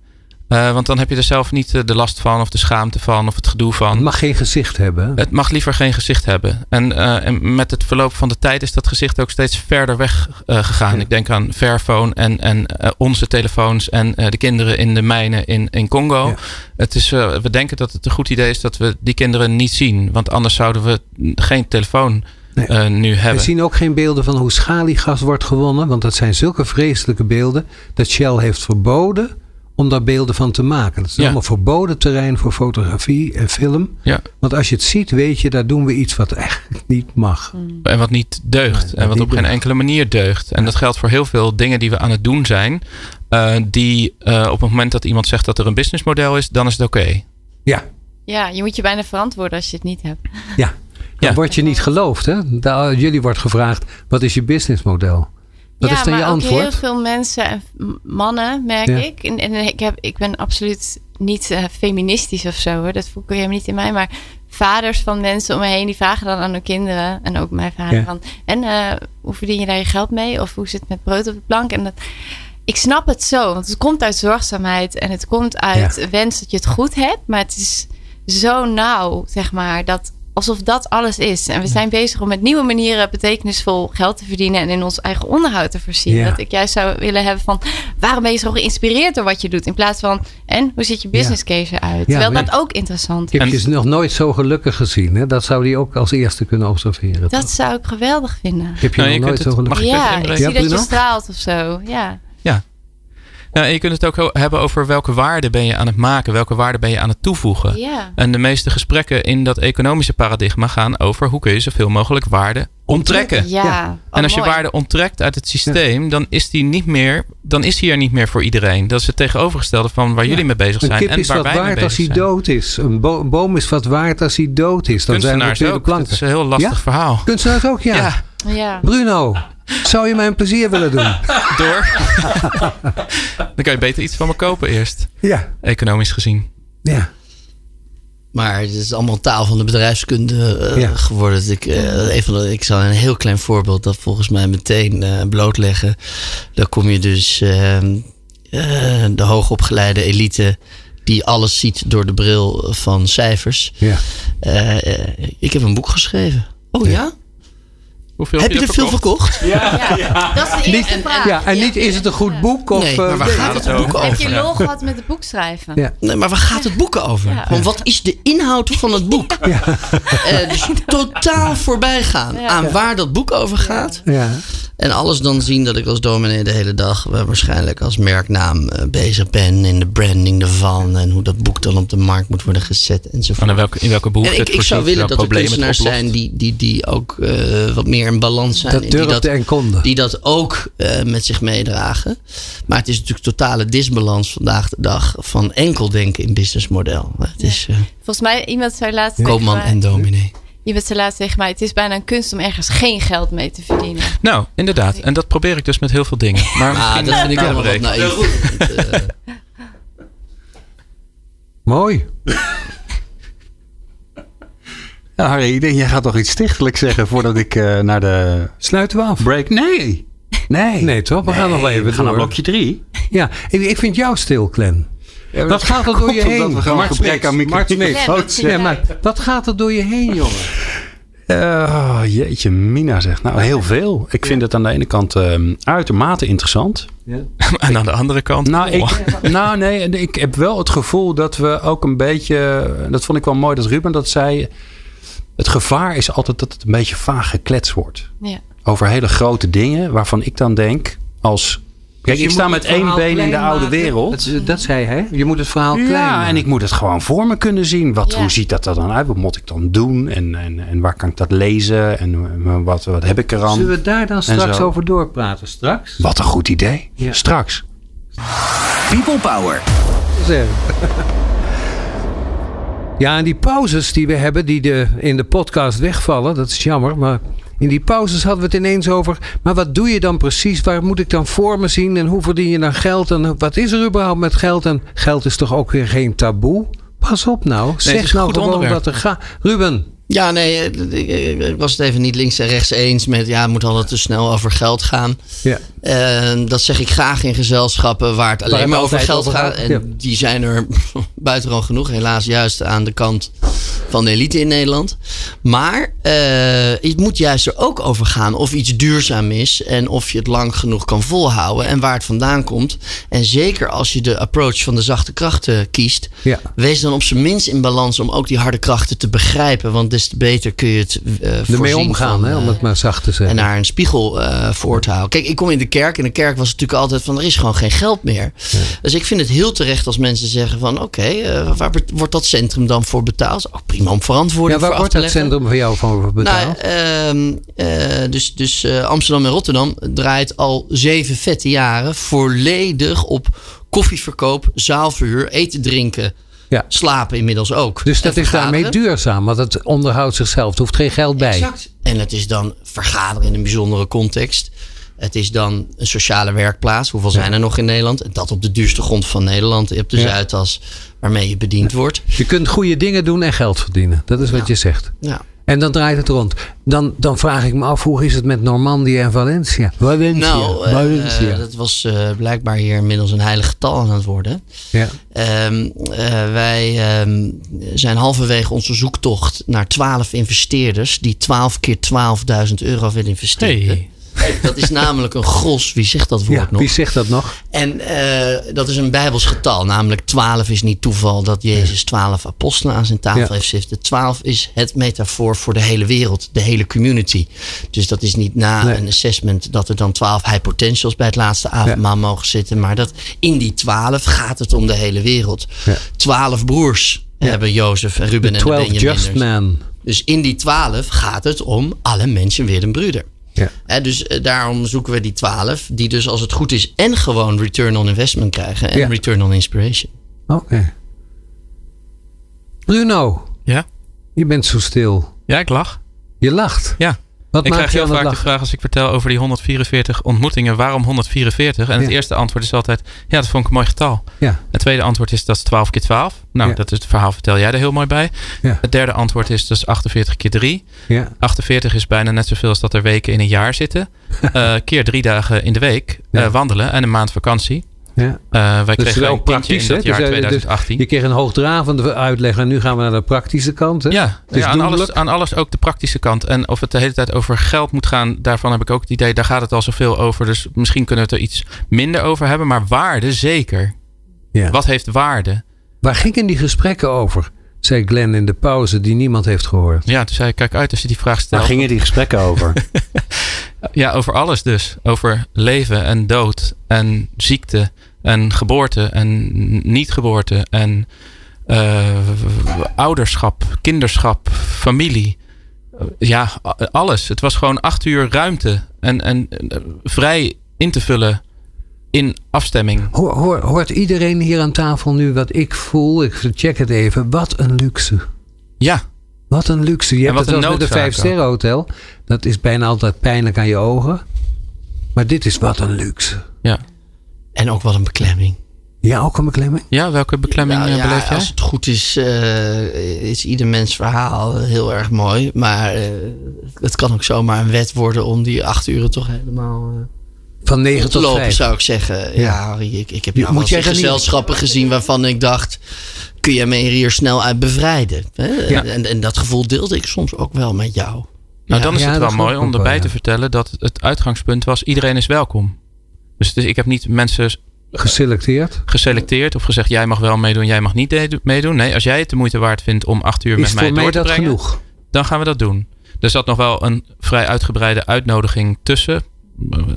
Eh, want dan heb je er zelf niet eh, de last van, of de schaamte van, of het gedoe van. Het mag geen gezicht hebben. Het mag liever geen gezicht hebben. En, en met het verloop van de tijd is dat gezicht ook steeds verder weg gegaan. Ja. Ik denk aan Fairphone en, en onze telefoons en de kinderen in de mijnen in, in Congo. Ja. Het is, we denken dat het een goed idee is dat we die kinderen niet zien. Want anders zouden we geen telefoon Nee. eh, nu We hebben. zien ook geen beelden van hoe schaliegas wordt gewonnen. Want dat zijn zulke vreselijke beelden. Dat Shell heeft verboden om daar beelden van te maken. Dat is Ja. allemaal verboden terrein voor fotografie en film. Ja. Want als je het ziet, weet je, daar doen we iets wat eigenlijk niet mag. En wat niet deugt. Nee, en wat op geen enkele manier deugt. En dat geldt voor heel veel dingen die we aan het doen zijn. eh, die eh, op het moment dat iemand zegt dat er een businessmodel is, dan is het oké. Ja, Ja, je moet je bijna verantwoorden als je het niet hebt. ja. Dan Ja. word je niet geloofd. Hè? Daar, jullie wordt gevraagd, wat is je businessmodel? Wat ja, is dan maar je ook antwoord? heel veel mensen en m- mannen, merk Ja. ik. En, en ik, heb, ik ben absoluut niet eh, feministisch of zo hoor. Dat voel ik helemaal niet in mij. Maar vaders van mensen om me heen, die vragen dan aan hun kinderen. En ook mijn vader Ja. van... En eh, hoe verdien je daar je geld mee? Of hoe zit het met brood op de plank? En dat, ik snap het zo. Want het komt uit zorgzaamheid. En het komt uit wens dat je het goed hebt. Maar het is zo nauw, zeg maar. Dat alsof dat alles is. En we zijn bezig om met nieuwe manieren betekenisvol geld te verdienen en in ons eigen onderhoud te voorzien. Ja. Dat ik juist zou willen hebben van waarom ben je zo geïnspireerd door wat je doet? In plaats van en hoe ziet je business case eruit? Terwijl maar- dat ook interessant Ik is. heb je nog nooit zo gelukkig gezien. Hè? Dat zou die ook als eerste kunnen observeren. Dat zou ik geweldig vinden. heb je Nou, je nog nooit zo gelukkig ik ja, ik zie Ja, dat je straalt of zo. Ja. Nou, en je kunt het ook hebben over welke waarde ben je aan het maken, welke waarde ben je aan het toevoegen. ja. En de meeste gesprekken in dat economische paradigma gaan over hoe kun je zoveel mogelijk waarde onttrekken. Ja. Ja. En als je waarde onttrekt uit het systeem, dan is die niet meer, dan is die er niet meer voor iedereen. Dat is het tegenovergestelde van waar jullie mee bezig Een zijn kip en is waar wat wij mee waard als hij dood is. Een, bo- een boom is wat waard als hij dood is. Dan zijn we Kunstenaars weer de ook. Dat is een heel lastig Ja? verhaal. Kunstenaars ook, ja. Ja, Ja. Bruno, zou je mij een plezier willen doen? door. dan kan je beter iets van me kopen eerst, Ja. economisch gezien. Ja. Maar het is allemaal taal van de bedrijfskunde eh, Ja. geworden. Ik, eh, ik zal een heel klein voorbeeld dat volgens mij meteen eh, blootleggen. Dan kom je dus eh, eh, de hoogopgeleide elite die alles ziet door de bril van cijfers. ja. Ik heb een boek geschreven. Oh ja? Hoeveel heb je er veel verkocht? Ja. Dat is de eerste vraag. ja, en niet is het een goed boek of... Nee, eh, maar waar nee. gaat het het boek over? Heb je lol gehad met het boek schrijven? Ja. Nee, maar waar gaat het boek over? Ja. Want wat is de inhoud van het boek? Eh, dus totaal voorbij gaan Ja. aan waar dat boek over gaat. Ja. En alles dan zien dat ik als dominee de hele dag eh, waarschijnlijk als merknaam eh, bezig ben. In de branding ervan. En hoe dat boek dan op de markt moet worden gezet enzovoort. En in welke, in welke behoefte En ik, het ik zou willen dat er kunstenaars zijn die, die, die ook eh, wat meer in balans zijn. Dat en die durfde en konden. die dat ook eh, met zich meedragen. Maar het is natuurlijk totale disbalans vandaag de dag van enkel denken in businessmodel. Het is eh, Volgens mij, iemand zei laatst koopman en dominee. Iemand zei laatst tegen mij, het is bijna een kunst om ergens geen geld mee te verdienen. Nou, inderdaad. En dat probeer ik dus met heel veel dingen. Maar Ah, misschien dat vind ik allemaal wat naïef. Mooi. Ja, Harry, ik denk, jij gaat toch iets stichtelijks zeggen voordat ik eh, naar de Sluiten we af? break... Nee. Nee. Nee, toch? We gaan nog wel even we gaan naar blokje drie. Ja, ik, ik vind jou stil, Glenn. Wat gaat er door je heen? we Mart Smeets, aan Mart microfoon- Smeets. Ja, dat Ja, maar gaat er door je heen, jongen? Eh, oh, jeetje, Mina zegt. Nou, heel veel. Ik vind het aan de ene kant ehm, uitermate interessant. En aan de andere kant. Nou, oh. ik, nou, nee, ik heb wel het gevoel dat we ook een beetje. Dat vond ik wel mooi dat Ruben dat zei. Het gevaar is altijd dat het een beetje vaag gekletst wordt. Ja. Over hele grote dingen waarvan ik dan denk als. Kijk, Dus ik sta met één been in de oude maken. wereld. Dat, dat zei hij. Je moet het verhaal klein Ja, maken. en ik moet het gewoon voor me kunnen zien. Wat, Ja. Hoe ziet dat er dan uit? Wat moet ik dan doen? En, en, en waar kan ik dat lezen? En eh, wat, wat heb ik eraan? Zullen we daar dan straks zo. over doorpraten? Straks? Wat een goed idee. Ja. Straks. People Power. Zeg. Ja, en die pauzes die we hebben, die de, in de podcast wegvallen, dat is jammer. Maar in die pauzes hadden we het ineens over. Maar wat doe je dan precies? Waar moet ik dan voor me zien? En hoe verdien je dan geld? En wat is er überhaupt met geld? En geld is toch ook weer geen taboe? Pas op nou. zeg nou gewoon onderwerp. wat er gaat. Ruben. Ja, nee, eh, ik, was het even niet links en rechts eens met... ja, het moet altijd te snel over geld gaan. Ja. En dat zeg ik graag in gezelschappen waar het alleen maar over geld gaat. En ja. die zijn er buitengewoon genoeg. Helaas juist aan de kant van de elite in Nederland. Maar eh, het moet juist er ook over gaan of iets duurzaam is. En of je het lang genoeg kan volhouden. En waar het vandaan komt. En zeker als je de approach van de zachte krachten kiest. Ja. Wees dan op zijn minst in balans om ook die harde krachten te begrijpen. Want des te beter kun je het eh Ermee omgaan, van, hè, om eh, het maar zacht te en zeggen. naar een spiegel eh, voor te houden. Kijk, ik kom in de kerk. In de kerk was het natuurlijk altijd van... er is gewoon geen geld meer. Dus ik vind het heel terecht als mensen zeggen van... oké, eh, waar wordt dat centrum dan voor betaald? Ook prima om ja, verantwoording waar voor af wordt dat centrum van jou van betaald? Nou, ehm, eh, dus dus eh, Amsterdam en Rotterdam draait al zeven vette jaren... volledig op koffieverkoop, zaalverhuur, eten, drinken... Ja. Slapen inmiddels ook. dus dat En is daarmee duurzaam, want het onderhoudt zichzelf. Er hoeft geen geld bij. Exact. En het is dan vergaderen in een bijzondere context. Het is dan een sociale werkplaats. Hoeveel zijn er nog in Nederland? En dat op de duurste grond van Nederland. Op de Ja. Zuidas waarmee je bediend wordt. Je kunt goede dingen doen en geld verdienen. Dat is wat je zegt. Ja. En dan draait het rond. Dan, dan vraag ik me af, hoe is het met Normandië en Valencia? Valencia. Nou, uh, dat was uh, blijkbaar hier inmiddels een heilig getal aan het worden. Ja. Um, uh, wij um, zijn halverwege onze zoektocht naar 12 investeerders die 12 keer 12.000 euro willen investeren. Hey. Dat is namelijk een gros. Wie zegt dat woord ja, nog? Wie zegt dat nog? En uh, dat is een bijbels getal. Namelijk 12 is niet toeval dat Jezus 12 apostelen aan zijn tafel ja. heeft zitten. 12 is het metafoor voor de hele wereld, de hele community. Dus dat is niet na nee. een assessment dat er dan 12 high potentials bij het laatste avondmaal ja. mogen zitten. Maar dat in die 12 gaat het om de hele wereld. 12 broers hebben Jozef en Ruben The en de Benjamins. just man. Dus in die 12 gaat het om alle mensen weer een broeder. Ja. Dus uh, daarom zoeken we die 12, die dus als het goed is en gewoon return on investment krijgen en Ja. return on inspiration. Oké. Bruno, Ja? je bent zo stil. Ja, ik lach. Je lacht. Ja. Wat ik krijg heel vaak de vraag als ik vertel over die 144 ontmoetingen, waarom 144? En het eerste antwoord is altijd, ja, dat vond ik een mooi getal. Ja. Het tweede antwoord is, dat is 12 keer 12. Nou, Ja. dat is het verhaal, vertel jij er heel mooi bij. Ja. Het derde antwoord is, dat is 48 keer 3. Ja. 48 is bijna net zoveel als dat er weken in een jaar zitten. Eh, keer drie dagen in de week eh, wandelen en een maand vakantie. Ja. Eh, wij Dat kregen wel kindje praktisch, hè? jaar Dus, eh, dus 2018. Je kreeg een hoogdravende uitleg en nu gaan we naar de praktische kant. Hè? Ja, ja aan, alles, aan alles ook de praktische kant. En of het de hele tijd over geld moet gaan, daarvan heb ik ook het idee, daar gaat het al zoveel over. Dus misschien kunnen we het er iets minder over hebben. Maar waarde zeker. Ja. Wat heeft waarde? Waar gingen die gesprekken over? Zei Glenn in de pauze die niemand heeft gehoord. Ja, toen zei ik, kijk uit als je die vraag Waar stelt. gingen die gesprekken over? Ja, over alles dus. Over leven en dood en ziekte en geboorte en niet-geboorte en eh, ouderschap, kinderschap, familie. Eh, Ja, alles. Het was gewoon acht uur ruimte en, en eh, vrij in te vullen in afstemming. Hoor, hoor- hoort iedereen hier aan tafel nu wat ik voel? Ik check het even. Wat een luxe. Ja, Wat een luxe. Je En hebt wat het eens met een vijf sterren hotel. Dat is bijna altijd pijnlijk aan je ogen. Maar dit is wat een luxe. ja. En ook wat een beklemming. Ja, ook een beklemming. ja welke beklemming Nou eh, ja, beleef jij? als het goed is, eh, is ieder mens verhaal heel erg mooi. Maar eh, het kan ook zomaar een wet worden om die acht uren toch helemaal eh, Van 9 op te tot lopen, 5. zou ik zeggen. Ja, Harry, ik, ik heb moet wel jij dan niet- gezelschappen gezien waarvan ik dacht... kun je me hier snel uit bevrijden? Hè? Ja. En, en dat gevoel deelde ik soms ook wel met jou. Nou, Ja. dan is Ja, het wel mooi om erbij wel, te vertellen dat het uitgangspunt was: iedereen is welkom. Dus ik heb niet mensen Geselecteerd. geselecteerd of gezegd: jij mag wel meedoen, jij mag niet meedoen. Nee, als jij het de moeite waard vindt om acht uur Is met mij voor mij door te dat brengen, genoeg? dan gaan we dat doen. Er zat nog wel een vrij uitgebreide uitnodiging tussen.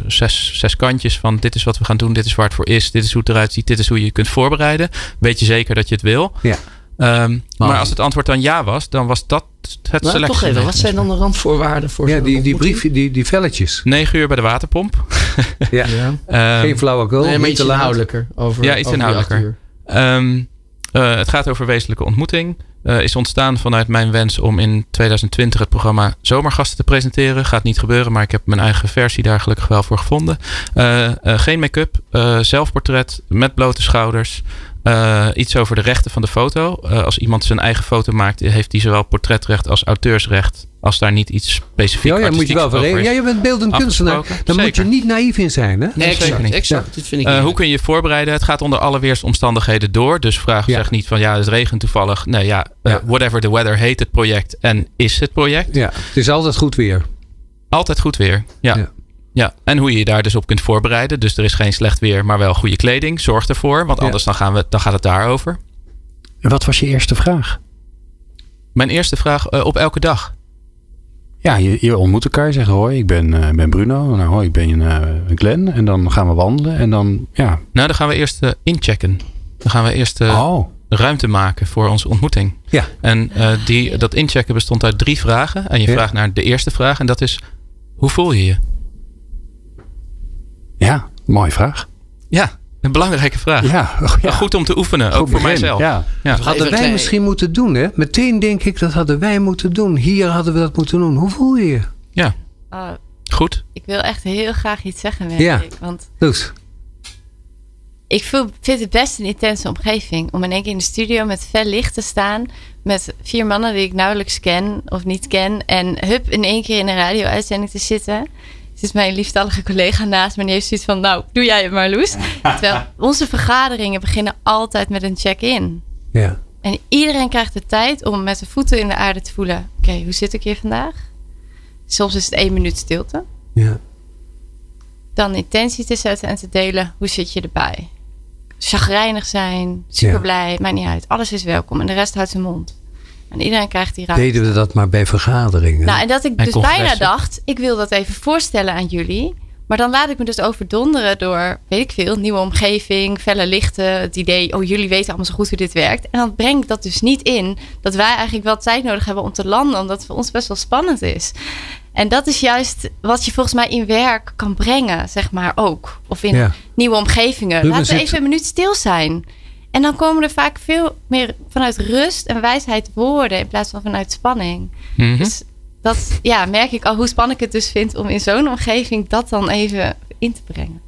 Zes, zes kantjes van dit is wat we gaan doen, dit is waar het voor is, dit is hoe het eruit ziet, dit is hoe je je kunt voorbereiden. Weet je zeker dat je het wil. Ja. Ehm, Maar- maar als het antwoord dan ja was, dan was dat het Maar toch even, wat zijn dan de randvoorwaarden voor Ja, die, die ontmoeting? brief, die, die velletjes. 9 uur bij de waterpomp. Ja. Ja. Ehm, Geen flauwekul. Nee, te laat. inhoudelijker. Over, Ja, iets inhoudelijker. Ehm, eh, het gaat over wezenlijke ontmoeting. Eh, is ontstaan vanuit mijn wens om in 2020 het programma Zomergasten te presenteren. Gaat niet gebeuren, maar ik heb mijn eigen versie daar gelukkig wel voor gevonden. Eh, eh, geen make-up, eh, zelfportret met blote schouders. Eh, iets over de rechten van de foto. Eh, als iemand zijn eigen foto maakt, heeft hij zowel portretrecht als auteursrecht. Als daar niet iets specifiek Ja, ja, moet je wel. Ja, je bent beeldend kunstenaar. Daar moet je niet naïef in zijn, hè? Nee, zeker exact, niet. exact. Vind ik Eh, niet. hoe kun je je voorbereiden? Het gaat onder alleweerst omstandigheden door. Dus vraag Ja. zeg niet van ja, het regent toevallig. Nee, ja, Ja. whatever the weather heet het project en is het project. Ja, het is altijd goed weer. Altijd goed weer. Ja. Ja. En hoe je je daar dus op kunt voorbereiden. Dus er is geen slecht weer, maar wel goede kleding. Zorg ervoor, want Ja. anders dan, gaan we, dan gaat het daarover. En wat was je eerste vraag? Mijn eerste vraag eh, op elke dag. Ja, je, je ontmoet elkaar. Je zegt hoi, ik ben, eh, ben Bruno. Nou, hoi, ik ben eh, Glenn. En dan gaan we wandelen. En dan, ja. Nou, dan gaan we eerst inchecken. Dan gaan we eerst oh, ruimte maken voor onze ontmoeting. Ja. En die, dat inchecken bestond uit drie vragen. En je Ja. vraagt naar de eerste vraag. En dat is, hoe voel je je? Ja, mooie vraag. Ja, een belangrijke vraag. Ja, oh, ja. Goed om te oefenen, ook Goed voor begin. mijzelf. Ja. Ja. Hadden wij misschien moeten doen, hè? Meteen denk ik, dat hadden wij moeten doen. Hier hadden we dat moeten doen. Hoe voel je je? Oh, Goed. ik wil echt heel graag iets zeggen, merk Ja. ik. Want Dus, ik vind het best een intense omgeving. Om in één keer in de studio met fel licht te staan. Met vier mannen die ik nauwelijks ken of niet ken. En hup, in één keer in een radio-uitzending te zitten. Het is mijn liefstallige collega naast me. En die heeft zoiets van, nou, doe jij het maar, Loes. Terwijl onze vergaderingen beginnen altijd met een check-in. Ja. En iedereen krijgt de tijd om met zijn voeten in de aarde te voelen. Oké, hoe zit ik hier vandaag? Soms is het één minuut stilte. Ja. Dan intentie te zetten en te delen. Hoe zit je erbij? Chagrijnig zijn, super Ja. blij, maakt niet uit. Alles is welkom en de rest houdt zijn mond. En iedereen krijgt die ruimte. Deden we dat maar bij vergaderingen? Nou, en dat ik En dus bijna dacht, ik wil dat even voorstellen aan jullie. Maar dan laat ik me dus overdonderen door, weet ik veel, nieuwe omgeving, felle lichten. Het idee, oh jullie weten allemaal zo goed hoe dit werkt. En dan breng ik dat dus niet in dat wij eigenlijk wel tijd nodig hebben om te landen. Omdat het voor ons best wel spannend is. En dat is juist wat je volgens mij in werk kan brengen, zeg maar ook. Of in Ja. nieuwe omgevingen. Ruben Laten we even een minuut stil zijn. En dan komen er vaak veel meer vanuit rust en wijsheid woorden in plaats van vanuit spanning. Mhm. Dus dat ja, merk ik al hoe spannend ik het dus vind om in zo'n omgeving dat dan even in te brengen.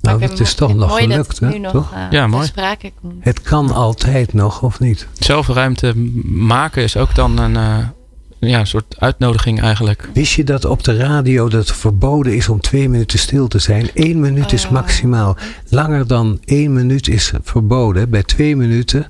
Maar Nou, ben is toch nog dat gelukt, hè? nu nog Toch? eh, Ja, mooi. sprake komt. Het kan altijd nog, of niet? Zelfruimte maken is ook dan een eh, ja, een soort uitnodiging eigenlijk. Wist je dat op de radio dat het verboden is om twee minuten stil te zijn? Eén minuut is Oh. maximaal. Langer dan één minuut is verboden. Bij twee minuten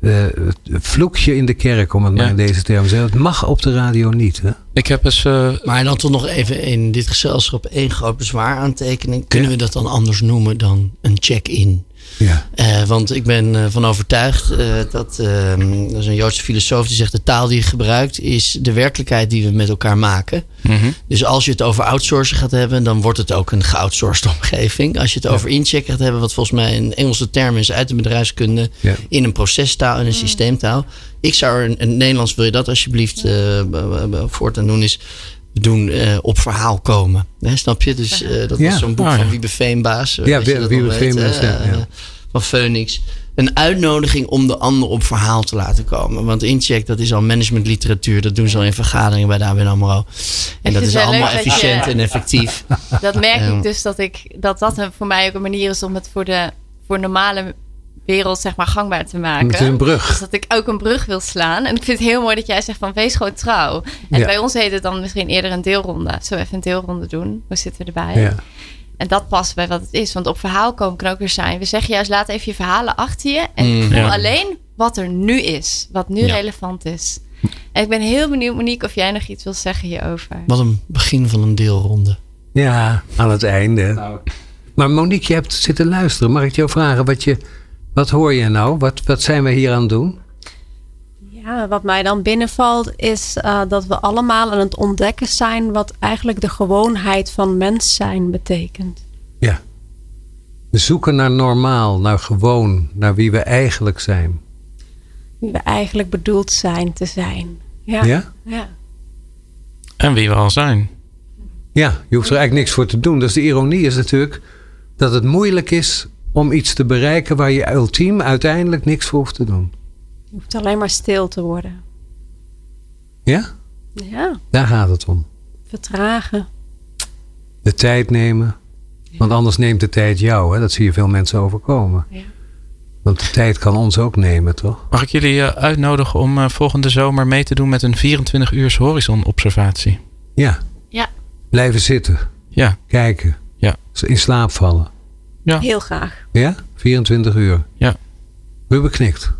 eh vloek je in de kerk, om het maar Ja. in deze term te zeggen. Het mag op de radio niet, hè? Ik heb eens... eh, Maar dan toch nog even in dit gezelschap één groot bezwaar aantekening. Kunnen Ja. we dat dan anders noemen dan een check-in? Ja. Eh, want ik ben eh, van overtuigd eh, dat, eh, dat is een Joodse filosoof die zegt: de taal die je gebruikt is de werkelijkheid die we met elkaar maken. mhm. Dus als je het over outsourcen gaat hebben, dan wordt het ook een geoutsourced omgeving. Als je het over inchecken gaat hebben, wat volgens mij een Engelse term is uit de bedrijfskunde, Ja. in een procestaal en een systeemtaal. Ik zou er, in het Nederlands wil je dat alsjeblieft eh, b- voortaan doen, is doen eh, op verhaal komen. Hè, snap je? Dus eh, dat Ja. was zo'n boek ja. van Wiebe Veenbaas. eh, Ja, als je dat Wiebe Veenbaas, hè, ja, ja. eh, Van Phoenix. Een uitnodiging om de ander op verhaal te laten komen. Want incheck, dat is al managementliteratuur. Dat doen ze al in vergaderingen bij de ABN AMRO. En dat is allemaal je- efficiënt en effectief. Dat merk ik dus dat ik dat dat voor mij ook een manier is om het voor de voor normale wereld zeg maar gangbaar te maken. Het is een brug. Dus dat ik ook een brug wil slaan. En ik vind het heel mooi dat jij zegt van wees gewoon trouw. En Ja. bij ons heet het dan misschien eerder een deelronde. Zo even een deelronde doen. Hoe zitten we erbij? Ja. En dat past bij wat het is. Want op verhaal komen kan ook weer zijn. We zeggen juist laat even je verhalen achter je. En Mm, voel ja. alleen wat er nu is. Wat nu Ja. relevant is. En ik ben heel benieuwd Monique of jij nog iets wil zeggen hierover. Wat een begin van een deelronde. Ja, aan het einde. Maar Monique, je hebt zitten luisteren. Mag ik jou vragen, wat, je, wat hoor je nou? Wat, wat zijn we hier aan het doen? Ja, wat mij dan binnenvalt is eh, dat we allemaal aan het ontdekken zijn wat eigenlijk de gewoonheid van mens zijn betekent. Ja. We zoeken naar normaal, naar gewoon, naar wie we eigenlijk zijn. Wie we eigenlijk bedoeld zijn te zijn. Ja. Ja? ja. En wie we al zijn. Ja, je hoeft er eigenlijk niks voor te doen. Dus de ironie is natuurlijk dat het moeilijk is om iets te bereiken waar je ultiem uiteindelijk niks voor hoeft te doen. Je hoeft alleen maar stil te worden. Ja? Ja, Daar gaat het om. vertragen. De tijd nemen. Want anders neemt de tijd jou. Hè? Dat zie je veel mensen overkomen. Ja. Want de tijd kan ons ook nemen, toch? Mag ik jullie eh, uitnodigen om eh, volgende zomer mee te doen met een 24 uurs horizonobservatie? Ja. Ja. Blijven zitten. Ja, Kijken. Ja. In slaap vallen. Ja. Heel graag. Ja? 24 uur. Ja. Ruben knikt.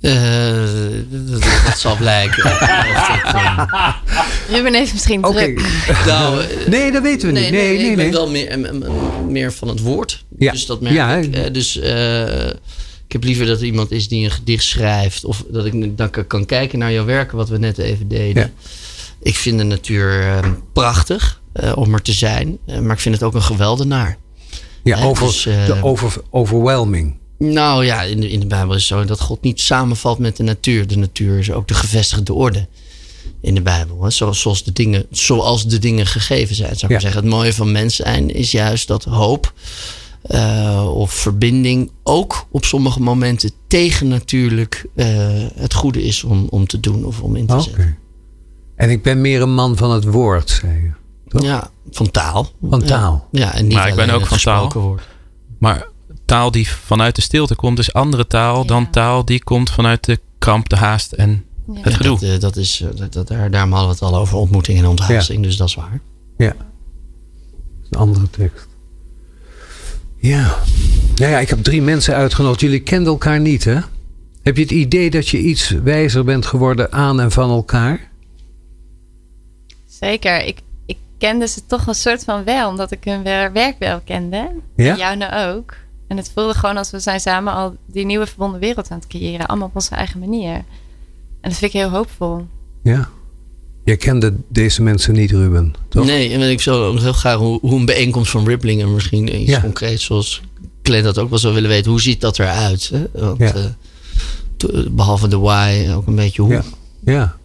Eh, dat, dat zal blijken. Ruben heeft misschien Oké. druk. nou, Nee, dat weten we niet. Nee, nee, ik ben nee. wel meer, meer van het woord. Ja. Dus dat merk Ja, ik. Eh, dus eh, ik heb liever dat er iemand is die een gedicht schrijft. Of dat ik dan kan- kijken naar jouw werken, wat we net even deden. Ja. Ik vind de natuur eh, prachtig eh, om er te zijn. Maar ik vind het ook een geweldenaar. Ja, over, dus, de over, overwhelming. Nou ja, in de, in de Bijbel is het zo dat God niet samenvalt met de natuur. De natuur is ook de gevestigde orde in de Bijbel. Hè? Zoals, zoals, de dingen, zoals de dingen gegeven zijn. Zou ik Ja. maar zeggen. Het mooie van mens zijn is juist dat hoop eh, of verbinding ook op sommige momenten tegennatuurlijk eh het goede is om, om te doen of om in te zetten. En ik ben meer een man van het woord, zei je. Toch? Ja, van taal. Van taal. Ja, en niet Maar ik ben alleen ook van taal. gesproken woord. Maar taal die vanuit de stilte komt, is andere taal dan taal die komt vanuit de kramp, de haast en Ja. het gedoe. Dat, eh, dat is, eh, dat, dat, daar, daarom hadden we het al over ontmoeting en onthuizing. Dus dat is waar. Ja. Een andere tekst. Ja. Nou ja, ik heb drie mensen uitgenodigd. Jullie kenden elkaar niet, hè? Heb je het idee dat je iets wijzer bent geworden aan en van elkaar? Zeker. Ik kende ze toch een soort van wel, omdat ik hun wer- werk wel kende. Ja? En jou nou ook. En het voelde gewoon als we zijn samen al die nieuwe verbonden wereld aan het creëren. Allemaal op onze eigen manier. En dat vind ik heel hoopvol. Ja. Je kende deze mensen niet, Ruben, toch? Nee, en ik zou ook heel graag hoe, hoe een bijeenkomst van Rippling en misschien iets Ja. concreets zoals Glenn dat ook wel zou willen weten. Hoe ziet dat eruit? Hè? Want, Ja. eh, behalve de why ook een beetje hoe. Ja. Ja.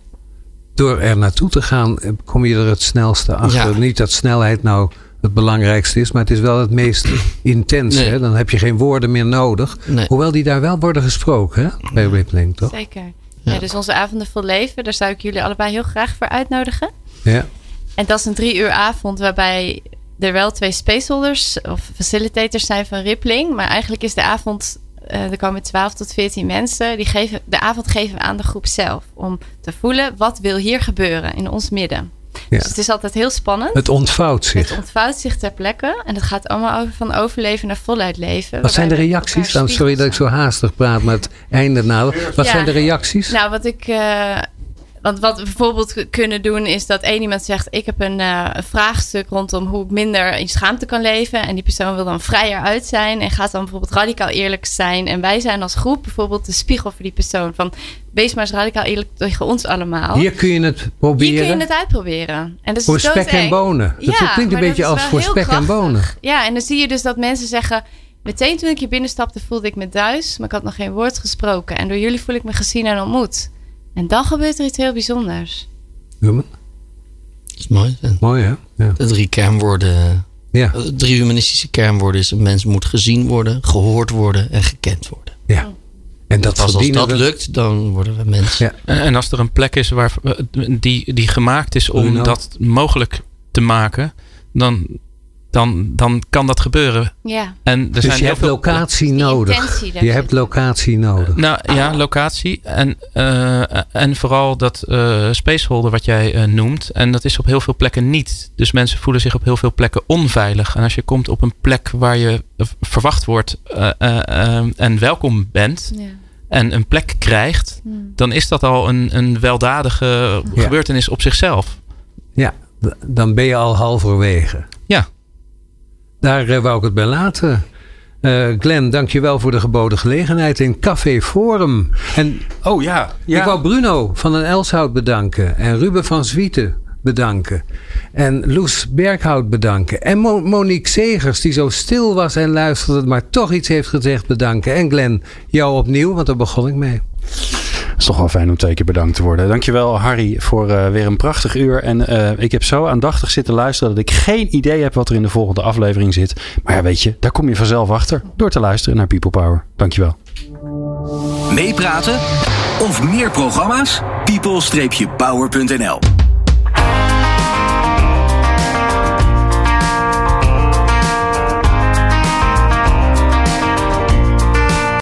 Door er naartoe te gaan, eh, kom je er het snelste achter. Ja. Niet dat snelheid nou het belangrijkste is, maar het is wel het meest intens. Nee. Hè? Dan heb je geen woorden meer nodig. Nee. Hoewel die daar wel worden gesproken, hè? Bij Rippling, toch? Zeker. Ja. Ja. dus onze avonden vol leven, daar zou ik jullie allebei heel graag voor uitnodigen. Ja. En dat is een drie uur avond waarbij er wel twee spaceholders of facilitators zijn van Rippling. Maar eigenlijk is de avond, er komen 12 tot 14 mensen. Die geven, de avond geven we aan de groep zelf. Om te voelen, wat wil hier gebeuren in ons midden. Ja. Dus het is altijd heel spannend. Het ontvouwt zich. Het ontvouwt zich ter plekke. En het gaat allemaal over van overleven naar voluit leven. Wat zijn de reacties? Dan, sorry dat ik zo haastig praat, maar het einde nader. Wat Ja. zijn de reacties? Nou, wat ik. eh, want wat we bijvoorbeeld kunnen doen is dat één iemand zegt: Ik heb een, eh, een vraagstuk rondom hoe ik minder in schaamte kan leven. En die persoon wil dan vrijer uit zijn en gaat dan bijvoorbeeld radicaal eerlijk zijn. En wij zijn als groep bijvoorbeeld de spiegel voor die persoon. Van wees maar eens radicaal eerlijk tegen ons allemaal. Hier kun je het Hier proberen. kun je het uitproberen. En dat is voor spek en bonen. Dat Ja, klinkt een beetje als voor spek en bonen. Ja, en dan zie je dus dat mensen zeggen... Meteen toen ik hier binnenstapte voelde ik me thuis, maar ik had nog geen woord gesproken. En door jullie voel ik me gezien en ontmoet. En dan gebeurt er iets heel bijzonders. Ruben? Dat is mooi. Mooi, hè? Ja. De drie kernwoorden. Ja. eh, Drie humanistische kernwoorden is: een mens moet gezien worden, gehoord worden en gekend worden. ja. En dat als verdienen dat we. lukt, dan worden we mensen. Ja. En, als er een plek is waar, die, die gemaakt is om Bruno. dat mogelijk te maken, dan, dan, dan kan dat gebeuren. Ja, En er Dus zijn je heel hebt veel locatie nodig. intentie Je hebt locatie nodig. Nou ja, locatie en, eh, en vooral dat eh spaceholder wat jij eh, noemt. En dat is op heel veel plekken niet. Dus mensen voelen zich op heel veel plekken onveilig. En als je komt op een plek waar je verwacht wordt eh, eh, eh, en welkom bent ja. en een plek krijgt, Hmm. dan is dat al een, een weldadige Ja. gebeurtenis op zichzelf. Ja, dan ben je al halverwege. Daar eh, wou ik het bij laten. Eh Glenn, dankjewel voor de geboden gelegenheid in Café Forum. En Oh ja. ik wou Bruno van den Elshout bedanken. En Ruben van Zwieten bedanken. En Loes Berghout bedanken. En Mo- Monique Segers, die zo stil was en luisterde, maar toch iets heeft gezegd, bedanken. En Glenn, jou opnieuw, want daar begon ik mee. Is toch wel fijn om twee keer bedankt te worden. Dankjewel Harry voor eh, weer een prachtig uur. En eh, ik heb zo aandachtig zitten luisteren dat ik geen idee heb wat er in de volgende aflevering zit. Maar ja, weet je, daar kom je vanzelf achter door te luisteren naar People Power. Dankjewel. Meepraten of meer programma's? people-power.nl